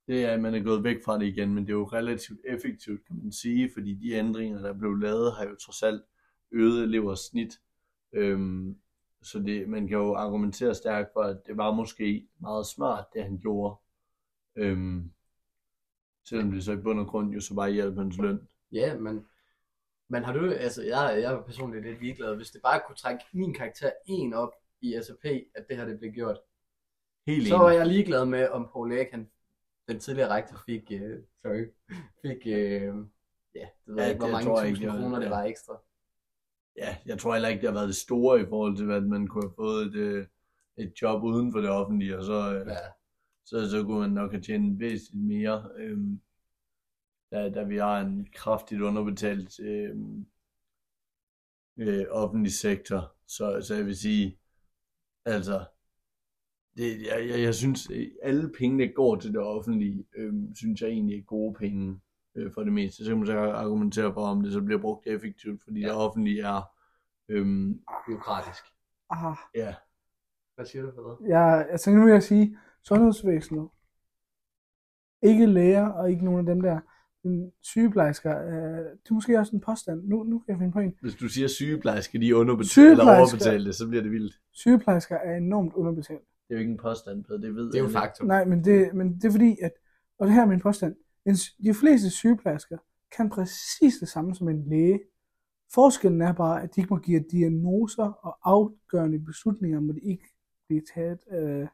det er, at man er gået væk fra det igen, men det er jo relativt effektivt, kan man sige, fordi de ændringer, der blev lavet, har jo trods alt øget elevers snit. Øhm, så det, man kan jo argumentere stærkt for, at det var måske meget smart, det han gjorde. Øhm, selvom det så i bund og grund jo så bare hjælp hans løn. Ja, men, men har du, altså jeg, jeg er personligt lidt ligeglad, hvis det bare kunne trække min karakter en op i SAP, at det her det blev gjort. Helt Så var jeg ligeglad med, om Paul Erik, han, den tidligere rektor, fik, uh, sorry, fik, uh, ja, det ved Ja, ikke, hvor mange tusind ikke, jeg- kroner det var ekstra. Ja, jeg tror heller ikke, det har været det store i forhold til, at man kunne have fået et, øh, et job uden for det offentlige, og så, øh, Ja, så, så kunne man nok have tjent væsentligt mere, øhm, da, da vi har en kraftigt underbetalt øhm, øh, offentlig sektor. Så, så jeg vil sige, altså, det, jeg, jeg, jeg synes, øh, alle penge, der går til det offentlige, øhm, synes jeg egentlig er gode penge øh, for det meste. Så kan man så argumentere for, om det så bliver brugt effektivt, fordi Ja. det offentlige er, øhm, byråkratisk. ah, ja, Hvad siger du for det? jeg, jeg tænker nu vil jeg sige, sundhedsvæsenet, ikke læger og ikke nogen af dem der, men sygeplejersker, øh, det er måske også en påstand. Nu, nu kan jeg finde på en. hvis du siger sygeplejerske, de er underbetalt eller Sygeplejersker. overbetalte, så bliver det vildt. Sygeplejersker er enormt underbetalt. Det er jo ikke en påstand, Peder, det ved Det er jo faktum. Nej, men det, men det er fordi, at, og det her er min påstand, en, de fleste sygeplejersker kan præcis det samme som en læge. Forskellen er bare, at de ikke må give diagnoser og afgørende beslutninger, må de ikke blive taget af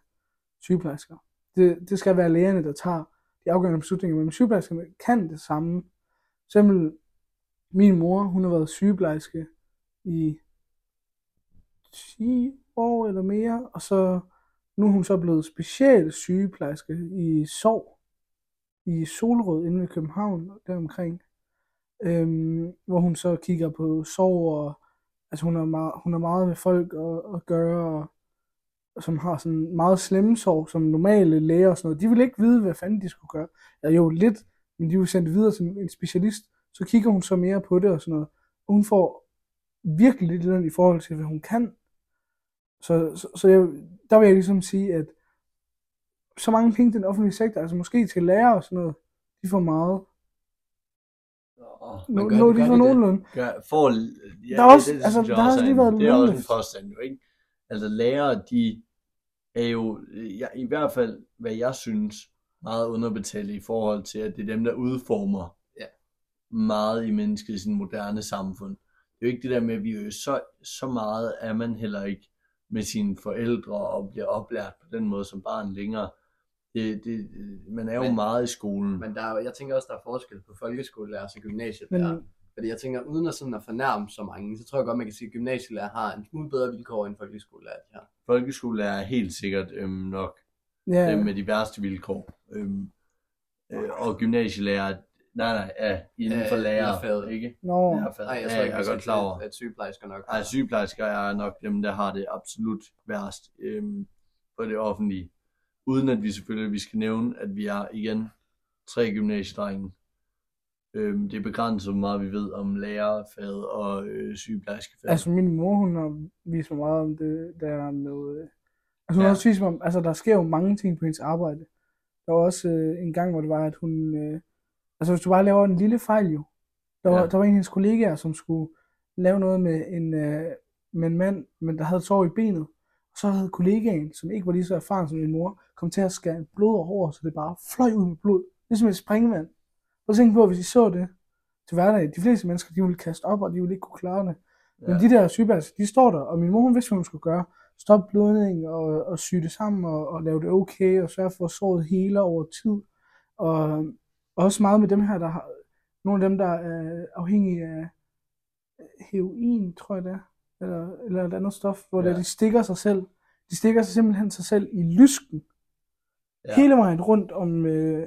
sygeplejersker. Det, det skal være lægerne, der tager de afgørende beslutninger, men sygeplejerskerne kan det samme. For eksempel, min mor, hun har været sygeplejerske i 10 år eller mere, og så nu er hun så blevet special sygeplejerske i Sov, i Solrød inde ved København, deromkring, øhm, hvor hun så kigger på sov, og altså hun har meget, hun har meget med folk at, at gøre, og, og som har sådan meget slemme sår, som normale læger og sådan noget. De vil ikke vide, hvad fanden de skulle gøre. Ja, jo lidt, men de vil sende det videre til en specialist. Så kigger hun så mere på det og sådan noget. Hun får virkelig lidt løn i forhold til, hvad hun kan. Så, så, så jeg, der vil jeg ligesom sige, at så mange penge den offentlige sektor, altså måske til lærer og sådan noget, de får meget. Nu, gør det- de får de det? nogenlunde. gør, for, ja, Der er også- det, altså, synes jeg der har også lige været Det er også en påstand jo, ikke? Altså lærere, de er jo, ja, i hvert fald, hvad jeg synes, meget underbetalte i forhold til, at det er dem, der udformer Ja. meget i mennesket i sin moderne samfund. Det er jo ikke det der med, at vi er jo så, så meget er man heller ikke med sine forældre og bliver oplært på den måde som barn længere. Det, det, man er jo Men- meget i skolen. Men der er, jeg tænker også, der er forskel på folkeskolelærer og gymnasielærer. Men, Fordi jeg tænker, uden at sådan at fornærme så mange, så tror jeg godt, man kan sige, at gymnasielærer har en smule bedre vilkår end folkeskolelærer. De har. Folkeskolelærer er helt sikkert øhm, nok ja, dem med de værste vilkår. Øhm, øh, og gymnasielærer, nej nej, ja, inden for Øh, lærer, lærerfaget. ikke? Nå, Lærerfaget. Nej, jeg ja, tror jeg ikke, er at, godt klar over. at, sygeplejersker nok Ej, sygeplejersker er nok dem, der har det absolut værst øhm, på det offentlige. Uden at vi selvfølgelig vi skal nævne, at vi er igen tre gymnasiedrenge. Øhm, det er begrænset, hvor meget vi ved om lærerfaget og øh, sygeplejerskefaget. altså min mor, hun har vist mig meget om det der med... øh, Altså hun Ja. har også vist mig, altså der sker jo mange ting på hendes arbejde. Der var også øh, en gang, hvor det var, at hun... Øh, altså hvis du bare laver en lille fejl jo. Der var, Ja. der var en af hendes kollegaer, som skulle lave noget med en, øh, med en mand, men der havde sår i benet. Og så havde kollegaen, som ikke var lige så erfaren som min mor, kom til at skære blod over, så det bare fløj ud med blod. Ligesom et springvand. Og tænk på, hvis I så det til hverdag, de fleste mennesker, de ville kaste op, og de ville ikke kunne klare det. Men Ja. de der sygeplejersker, de står der, og min mor, hun vidste, hvad hun skulle gøre. Stoppe blødningen og, og sy det sammen og, og lave det okay, og sørge for, at såret hele over tid. Og også meget med dem her, der har, nogle af dem, der er afhængige af heroin, tror jeg det er. eller, eller et andet stof, hvor Ja. ja. de stikker sig selv. De stikker sig simpelthen sig selv i lysken. Ja. Hele vejen rundt om, øh,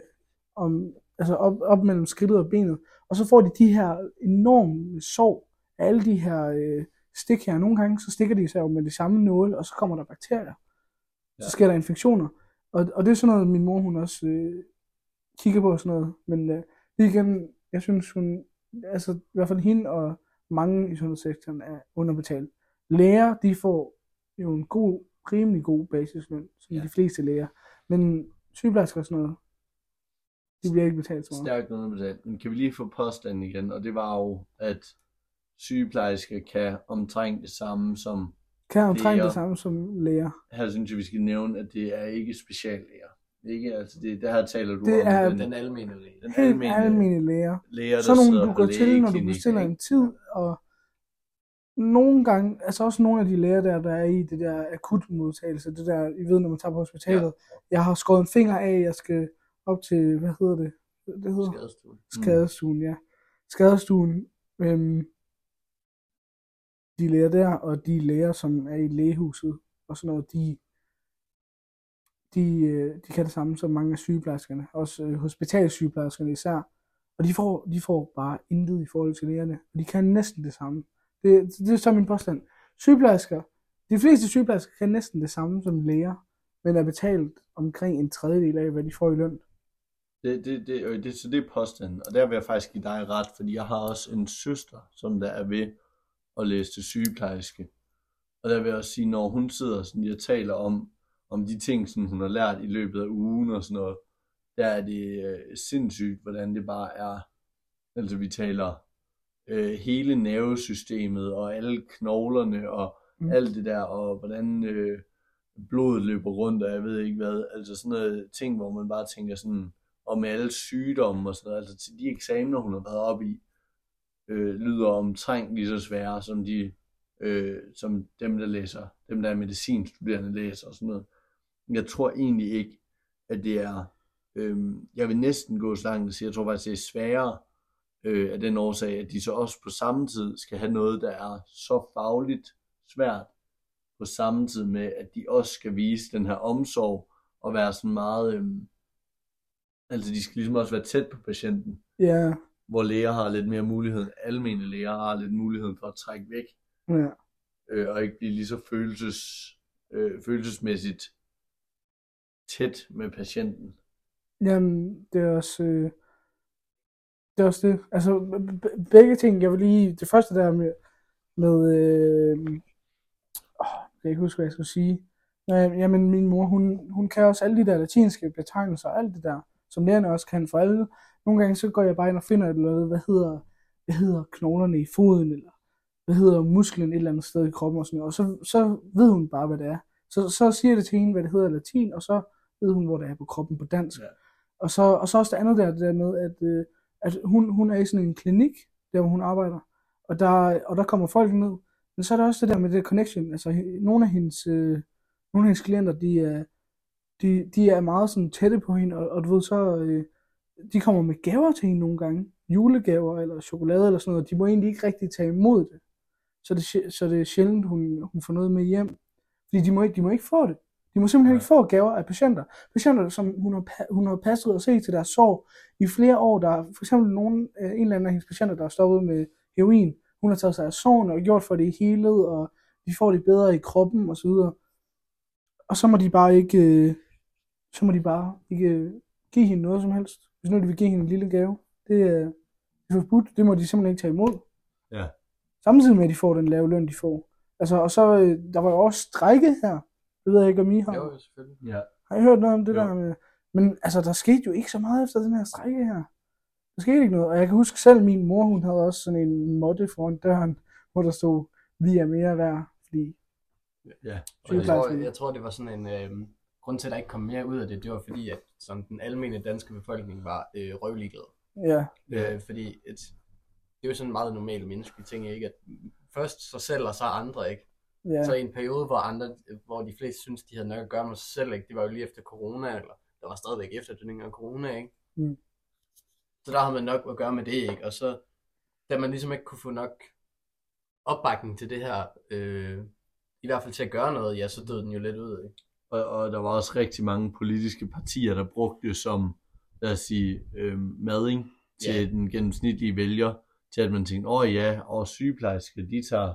om altså op, op mellem skridtet og benet. Og så får de de her enorme sår af alle de her øh, stik her. Nogle gange så stikker de sig jo med de samme nåle, og så kommer der bakterier. Ja. Så sker der infektioner. Og, og det er sådan noget, min mor hun også øh, kigger på og sådan noget. Men øh, lige igen, jeg synes hun, altså i hvert fald hende og mange i sundhedssektoren er underbetalt. Læger, de får jo en god, rimelig god basisløn, som Ja. de fleste læger. Men sygeplejersker og sådan noget, de bliver ikke betalt så meget. Stærkt underbetalt. Men kan vi lige få påstanden igen? Og det var jo, at sygeplejersker kan omtrent det samme som... Kan omtrent Læger. det samme som læger. Her synes jeg, vi skal nævne, at det er ikke speciallæger. Ikke, altså det, det her taler du Det om. er- den, Den almene læge. den Helt almene almindelige læger. læger, der Sådan nogle, du går til, når du bestiller en tid, og nogle gange, altså også nogle af de læger der, der er i det der akutmodtagelse, det der, I ved, når man tager på hospitalet, ja. jeg har skåret en finger af, jeg skal op til, hvad hedder det? Det hedder Skadestuen. skadestuen, ja. Skadestuen, øhm, de læger der, og de læger, som er i lægehuset, og sådan noget, de, de, øh, de kan det samme som mange af sygeplejerskerne, også øh, hospitalsygeplejerskerne især. Og de får, de får bare intet i forhold til lægerne, og de kan næsten det samme. Det, det er så min påstand. Sygeplejersker, de fleste sygeplejersker kan næsten det samme som læger, men er betalt omkring en tredjedel af, hvad de får i løn. Det, det, det, øh, det, så det er påstanden, og der vil jeg faktisk give dig ret, fordi jeg har også en søster, som der er ved at læse til sygeplejerske. Og der vil jeg også sige, når hun sidder sådan, jeg taler om, om de ting, som hun har lært i løbet af ugen og sådan noget, der er det øh, sindssygt, hvordan det bare er, altså vi taler øh, hele nervesystemet og alle knoglerne og Mm. alt det der, og hvordan øh, blodet løber rundt, og jeg ved ikke hvad, altså sådan noget ting, hvor man bare tænker sådan, med alle sygdomme og sådan noget, altså til de eksamener, hun har været op i, øh, lyder omtrent lige så svære, som de, øh, som dem, der læser, dem, der er medicinstuderende læser og sådan noget. Jeg tror egentlig ikke, at det er, øh, jeg vil næsten gå så langt og sige, jeg tror faktisk, det er sværere, øh, af den årsag, at de så også på samme tid skal have noget, der er så fagligt svært, på samme tid med, at de også skal vise den her omsorg, og være sådan meget, øh, altså de skal ligesom også være tæt på patienten, Ja, hvor læger har lidt mere mulighed, almene læger har lidt mulighed for at trække væk, ja. øh, og ikke blive lige så følelses, øh, følelsesmæssigt tæt med patienten. Jamen, det er også... Øh, det er også det. Altså, begge ting, jeg vil lige... Det første der med... med øh, åh, jeg kan ikke huske, hvad jeg skulle sige. Nej, jamen, min mor, hun, hun kan også alle de der latinske betegnelser, alt det der, som lærerne også kan for alle. Nogle gange så går jeg bare ind og finder et eller andet, hvad hedder, hvad hedder knoglerne i foden, eller hvad hedder musklen et eller andet sted i kroppen og sådan noget. Og så, så ved hun bare, hvad det er. Så, så siger jeg det til hende, hvad det hedder i latin, og så ved hun, hvor det er på kroppen på dansk. Ja. Og så, og så også det andet der, det der med, at, øh, at hun, hun er i sådan en klinik, der hvor hun arbejder, og der, og der kommer folk ned. Men så er der også det der med det connection. Altså, nogle af hendes, øh, nogle af hendes klienter, de er, de, de er meget sådan tætte på hende, og, og du ved, så, øh, de kommer med gaver til hende nogle gange. Julegaver eller chokolade eller sådan noget. De må egentlig ikke rigtig tage imod det. Så det, så det er sjældent, hun, hun får noget med hjem. Fordi de må, ikke, de må ikke få det. De må simpelthen ikke få gaver af patienter. Patienter, som hun har, hun har passet og set til deres sorg i flere år. Der er for eksempel nogen, øh, en eller anden af hendes patienter, der er stoppet med heroin. Hun har taget sig af sorgen og gjort for det i helet, og de får det bedre i kroppen og så videre. Og så må de bare ikke, øh, så må de bare ikke øh, give hende noget som helst. Hvis nu de vil give hende en lille gave, det er, det er forbudt. Det må de simpelthen ikke tage imod. Ja. Samtidig med, at de får den lave løn, de får. Altså, og så, der var jo også strække her. Det ved jeg ikke, om I har. Jo, jo, selvfølgelig. Ja. Har I hørt noget om det Jo. der med... Men altså, der skete jo ikke så meget efter den her strække her. Der skete ikke noget. Og jeg kan huske selv, min mor, hun havde også sådan en måtte foran døren, hvor der stod, vi er mere værd. Fordi, Ja. Og jeg, tror, jeg tror, det var sådan en... Øh, grund til, at der ikke kom mere ud af det, det var fordi, at sådan, den almindelige danske befolkning var øh, røvligeglad. ja, Ja. Øh, fordi et, det er jo sådan en meget normal menneskelig ting, ikke? At først sig selv, og så andre, ikke? Ja, Så i en periode, hvor andre, hvor de fleste synes, de havde nok at gøre med sig selv, ikke? Det var jo lige efter corona, eller der var stadigvæk efterdønninger af corona, ikke? Mm. Så der havde man nok at gøre med det, ikke? Og så, da man ligesom ikke kunne få nok opbakning til det her, øh, i hvert fald til at gøre noget, ja, så døde den jo lidt ud, ikke? Og, og der var også rigtig mange politiske partier, der brugte det som, lad os sige, øh, mading til Ja. den gennemsnitlige vælger, til at man tænkte, åh oh, ja, og sygeplejersker, de tager,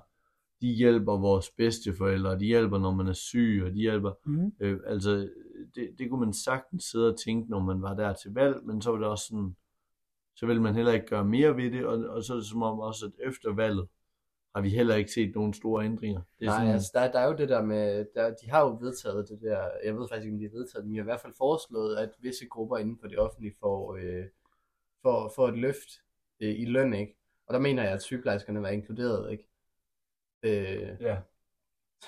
de hjælper vores bedsteforældre, de hjælper, når man er syg, og de hjælper, Mm. øh, altså, det, det kunne man sagtens sidde og tænke, når man var der til valg, men så var det også sådan, så ville man heller ikke gøre mere ved det, og, og så er det som om også, at efter valget, har vi heller ikke set nogen store ændringer. Det er Nej, sådan, altså der, der er jo det der med, der, de har jo vedtaget det der, jeg ved faktisk ikke, om de har vedtaget det, men de har i hvert fald foreslået, at visse grupper inden for det offentlige får, øh, får, får et løft øh, i løn, ikke? Og der mener jeg, at sygeplejerskerne var inkluderet, ikke? Øh, ja.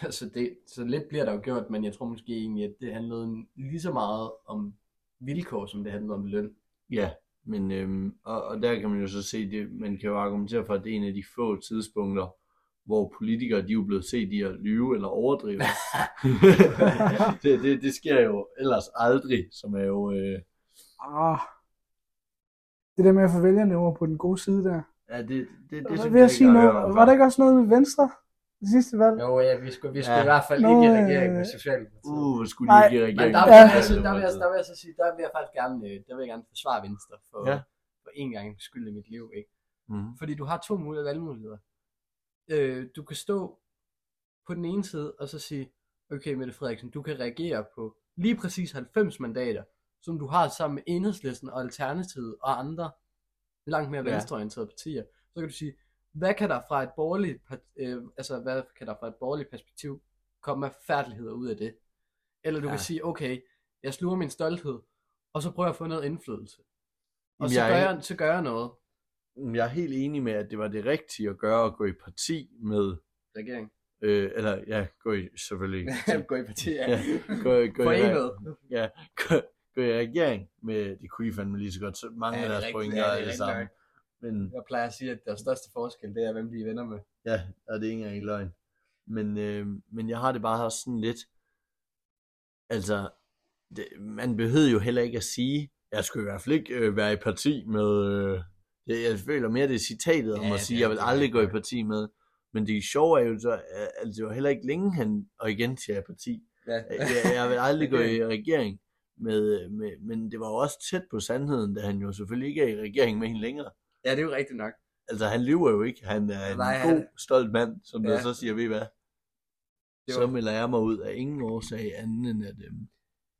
så, det, så lidt bliver der jo gjort, men jeg tror måske egentlig, at det handlede lige så meget om vilkår, som det handlede om løn. Ja, men øhm, og, og der kan man jo så se, det, man kan jo argumentere for, at det er en af de få tidspunkter, hvor politikere de er jo blevet set i at lyve eller overdrive. det, det, det sker jo ellers aldrig, som er jo... Øh, Ah. Det der med at få vælgerne over på den gode side der. ja, det, det, det, Det det synes vil jeg ikke, sige jeg har noget. hørt om Var der før. ikke også noget med Venstre? Det sidste valg? Jo, ja, vi skulle, vi skulle Ja. i hvert fald Nå, ikke i øh, regering med Socialdemokratiet. Uh, hvor skulle ikke i Men regering? der, Ja. der, vil jeg, så, der, vil jeg, der vil jeg så sige, der vil jeg faktisk gerne, øh, der vil jeg gerne forsvare Venstre for, Ja. ja. for en gang skyld i mit liv, ikke? Mhm. Fordi du har to mulige valgmuligheder. Øh, du kan stå på den ene side og så sige, okay Mette Frederiksen, du kan reagere på lige præcis 90 mandater, som du har sammen med Enhedslisten og Alternativet og andre langt mere Ja. venstreorienterede partier. Så kan du sige, hvad kan der fra et borgerligt, øh, altså hvad kan der fra et borgerligt perspektiv komme af færdigheder ud af det? Eller du Ja. kan sige, okay, jeg sluger min stolthed, og så prøver jeg at få noget indflydelse. Og så jeg gør, jeg, så gør jeg noget. Jeg er helt enig med, at det var det rigtige at gøre at gå i parti med, Regering. øh, eller ja, gå i selvfølgelig. Gå i parti, Ja, gå, gå, i, Forenet. ja, gå, gå i regering med, det kunne I fandme lige så godt, så mange Ja, af det er deres pointer ja, det er det rigtigt samme. Men Jeg plejer at sige, at der største forskel, det er, hvem de er venner med. ja, og det er ikke engang løgn. Men, øh, men jeg har det bare sådan lidt, altså, det, man behøvede jo heller ikke at sige, jeg skulle i hvert fald ikke øh, være i parti med, øh, det, jeg føler mere det er citatet om Ja, at sige, jeg vil aldrig gå i parti med. Men det sjove er jo så, altså, det var heller ikke længe han, og igen til jeg parti, Ja. jeg, jeg vil aldrig gå i regering med, med, men det var jo også tæt på sandheden, da han jo selvfølgelig ikke er i regering med hende længere. Ja, det er jo rigtigt nok. Altså, han lyver jo ikke. Han er en Nej, god, han- stolt mand, som ja. der så siger, ved I hvad? Det Så melder jeg mig ud af ingen årsag anden end at... Øhm,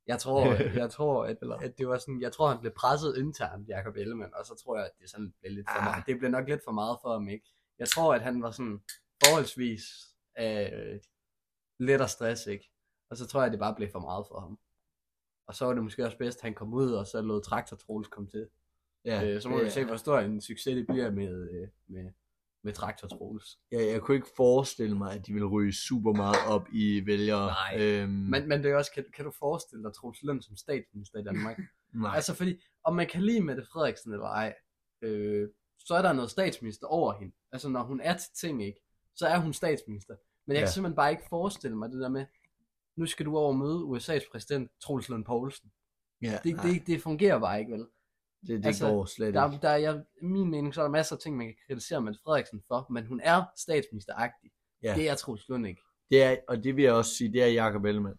Jeg tror, jeg tror at, at, det var sådan, jeg tror, han blev presset internt, Jacob Ellemann, og så tror jeg, at det sådan blev lidt for Ah. meget. Det blev nok lidt for meget for ham, ikke? Jeg tror, at han var sådan forholdsvis øh, let og stress, ikke? Og så tror jeg, at det bare blev for meget for ham. Og så var det måske også bedst, at han kom ud, og så lod Traktor Troels komme til. Ja, øh, så må vi se, hvor stor en succes det bliver med, øh, med, med Traktor Troels. jeg, jeg kunne ikke forestille mig, at de ville ryge super meget op i vælgere. Nej. Øhm, Men, men det er også, kan, kan du forestille dig Troels Lund som statsminister i Danmark? nej. Altså fordi, om man kan lide Mette Frederiksen eller ej, øh, så er der noget statsminister over hende. Altså når hun er til ting, ikke, så er hun statsminister. Men jeg Ja. kan simpelthen bare ikke forestille mig det der med, nu skal du over og møde USA's præsident, Troels Lund Poulsen. ja, Det, nej, det, det fungerer bare ikke, vel? Det, det altså, går slet Der, ikke. der er, jeg, min mening, så er der masser af ting, man kan kritisere Mette Frederiksen for, men hun er statsministeragtig. Ja. Det er Troels Lund ikke. Det er, og det vil jeg også sige, det er Jacob Ellemann.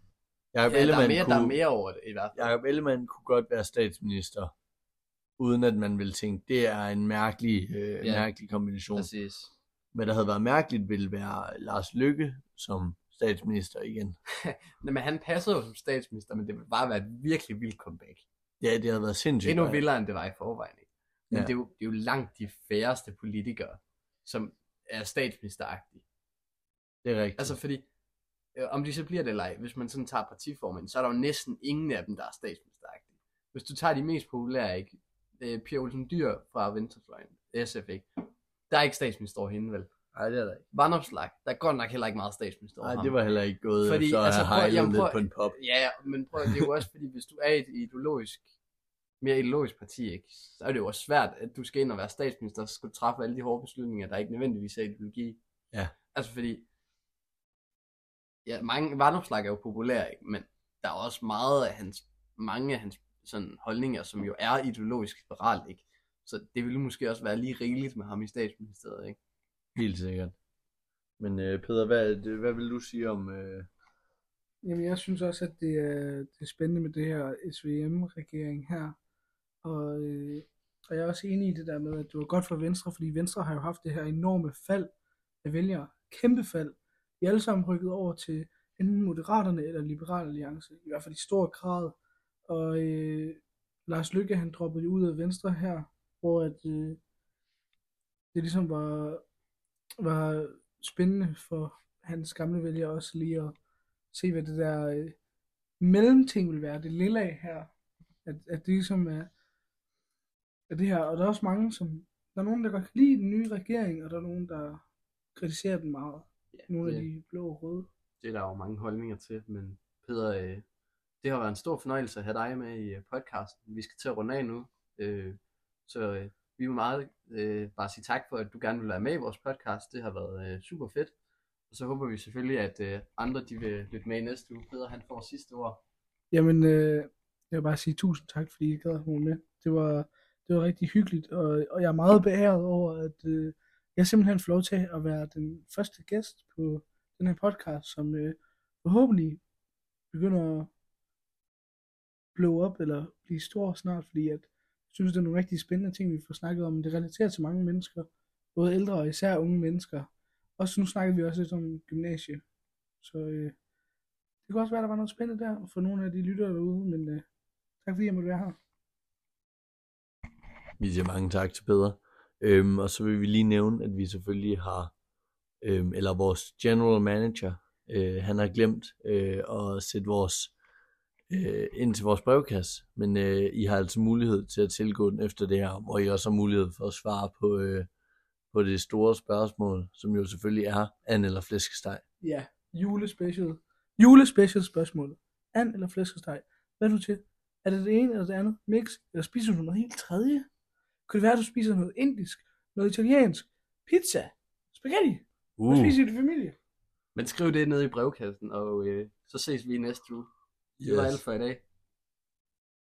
Jacob Ja, der, Ellemann er mere, kunne, der er mere over det i hvert fald. Jacob Ellemann kunne godt være statsminister, uden at man ville tænke, det er en mærkelig, øh, Ja. mærkelig kombination. Præcis. Hvad der havde været mærkeligt, ville være Lars Lykke som statsminister igen. Nej, men han passer jo som statsminister, men det vil bare være et virkelig vildt comeback. Ja, det havde været sindssygt. Endnu vildere, end det var i forvejen. Ikke? Men Ja. ja. det, er jo, det er jo langt de færreste politikere, som er statsministeragtige. Det er rigtigt. Altså fordi, øh, om de så bliver det eller ej, hvis man sådan tager partiformen, så er der jo næsten ingen af dem, der er statsministeragtige. Hvis du tager de mest populære, ikke? Øh, Pia Olsen Dyr fra Venstrefløjen, SF, ikke? Der er ikke statsminister over hende, vel? Nej, det er der ikke. Vandopslag, der er godt nok heller ikke meget statsminister over Nej, det var heller ikke gået Fordi, efter altså, prøv- jamen, lidt på en pop. Ja, men prøv, det er jo også fordi, hvis du er et ideologisk, mere ideologisk parti, ikke, så er det jo også svært, at du skal ind og være statsminister, og så skal du træffe alle de hårde beslutninger, der ikke nødvendigvis er ideologi. Ja. Altså fordi, ja, mange Vandopslag er jo populære, ikke, men der er også meget af hans, mange af hans sådan, holdninger, som jo er ideologisk liberalt, ikke? Så det ville måske også være lige rigeligt med ham i statsministeriet, ikke? Helt sikkert. Men øh, Peter, hvad, hvad vil du sige om... Øh... Jamen, jeg synes også, at det er, det er spændende med det her SVM-regering her. Og, øh, og jeg er også enig i det der med, at det var godt for Venstre, fordi Venstre har jo haft det her enorme fald af vælgere. Kæmpe fald. De er alle sammen rykket over til enten Moderaterne eller Liberal Alliance. I hvert fald i stor grad. Og øh, Lars Lykke, han droppede ud af Venstre her, hvor at, øh, det ligesom var, var spændende for hans gamle vælgere også lige at se, hvad det der øh, mellemting vil være, det lille af her. At, at det ligesom er, er det her. Og der er også mange, som... Der er nogen, der godt kan lide den nye regering, og der er nogen, der kritiserer den meget. Ja, Nogle af det, de blå og røde. det er der jo mange holdninger til, men Peder, øh, det har været en stor fornøjelse at have dig med i øh, podcasten. Vi skal til at runde af nu, øh, så øh, vi vil meget øh, bare sige tak for, at du gerne vil være med i vores podcast. Det har været øh, super fedt. Og så håber vi selvfølgelig, at øh, andre de vil lytte med i næste uge. Peder, han får sidste ord. Jamen, øh, jeg vil bare sige tusind tak, fordi I gad at være med. Det var, det var rigtig hyggeligt, og, og jeg er meget beæret over, at øh, jeg simpelthen får lov til at være den første gæst på den her podcast, som øh, forhåbentlig begynder at blow op eller blive stor snart, fordi at, synes, det er nogle rigtig spændende ting, vi får snakket om. Det relaterer til mange mennesker, både ældre og især unge mennesker. Og så nu snakkede vi også lidt om gymnasie. Så øh, det kunne også være, der var noget spændende der for nogle af de lyttere derude, men øh, tak fordi jeg måtte være her. Vi siger mange tak til Peter. Øhm, og så vil vi lige nævne, at vi selvfølgelig har, øhm, eller vores general manager, øh, han har glemt øh, at sætte vores øh, ind til vores brevkasse, men øh, I har altså mulighed til at tilgå den efter det her, hvor I også har mulighed for at svare på, øh, på det store spørgsmål, som jo selvfølgelig er and eller flæskesteg. Ja, julespecial. Julespecial spørgsmål. And eller flæskesteg? Hvad er du til? Er det det ene eller det andet? Mix? Eller spiser du noget helt tredje? Kunne det være, at du spiser noget indisk? Noget italiensk? Pizza? Spaghetti? Hvad Uh, spiser I i familie? Men skriv det ned i brevkassen, og øh, så ses vi næste uge. Det var alt for i dag.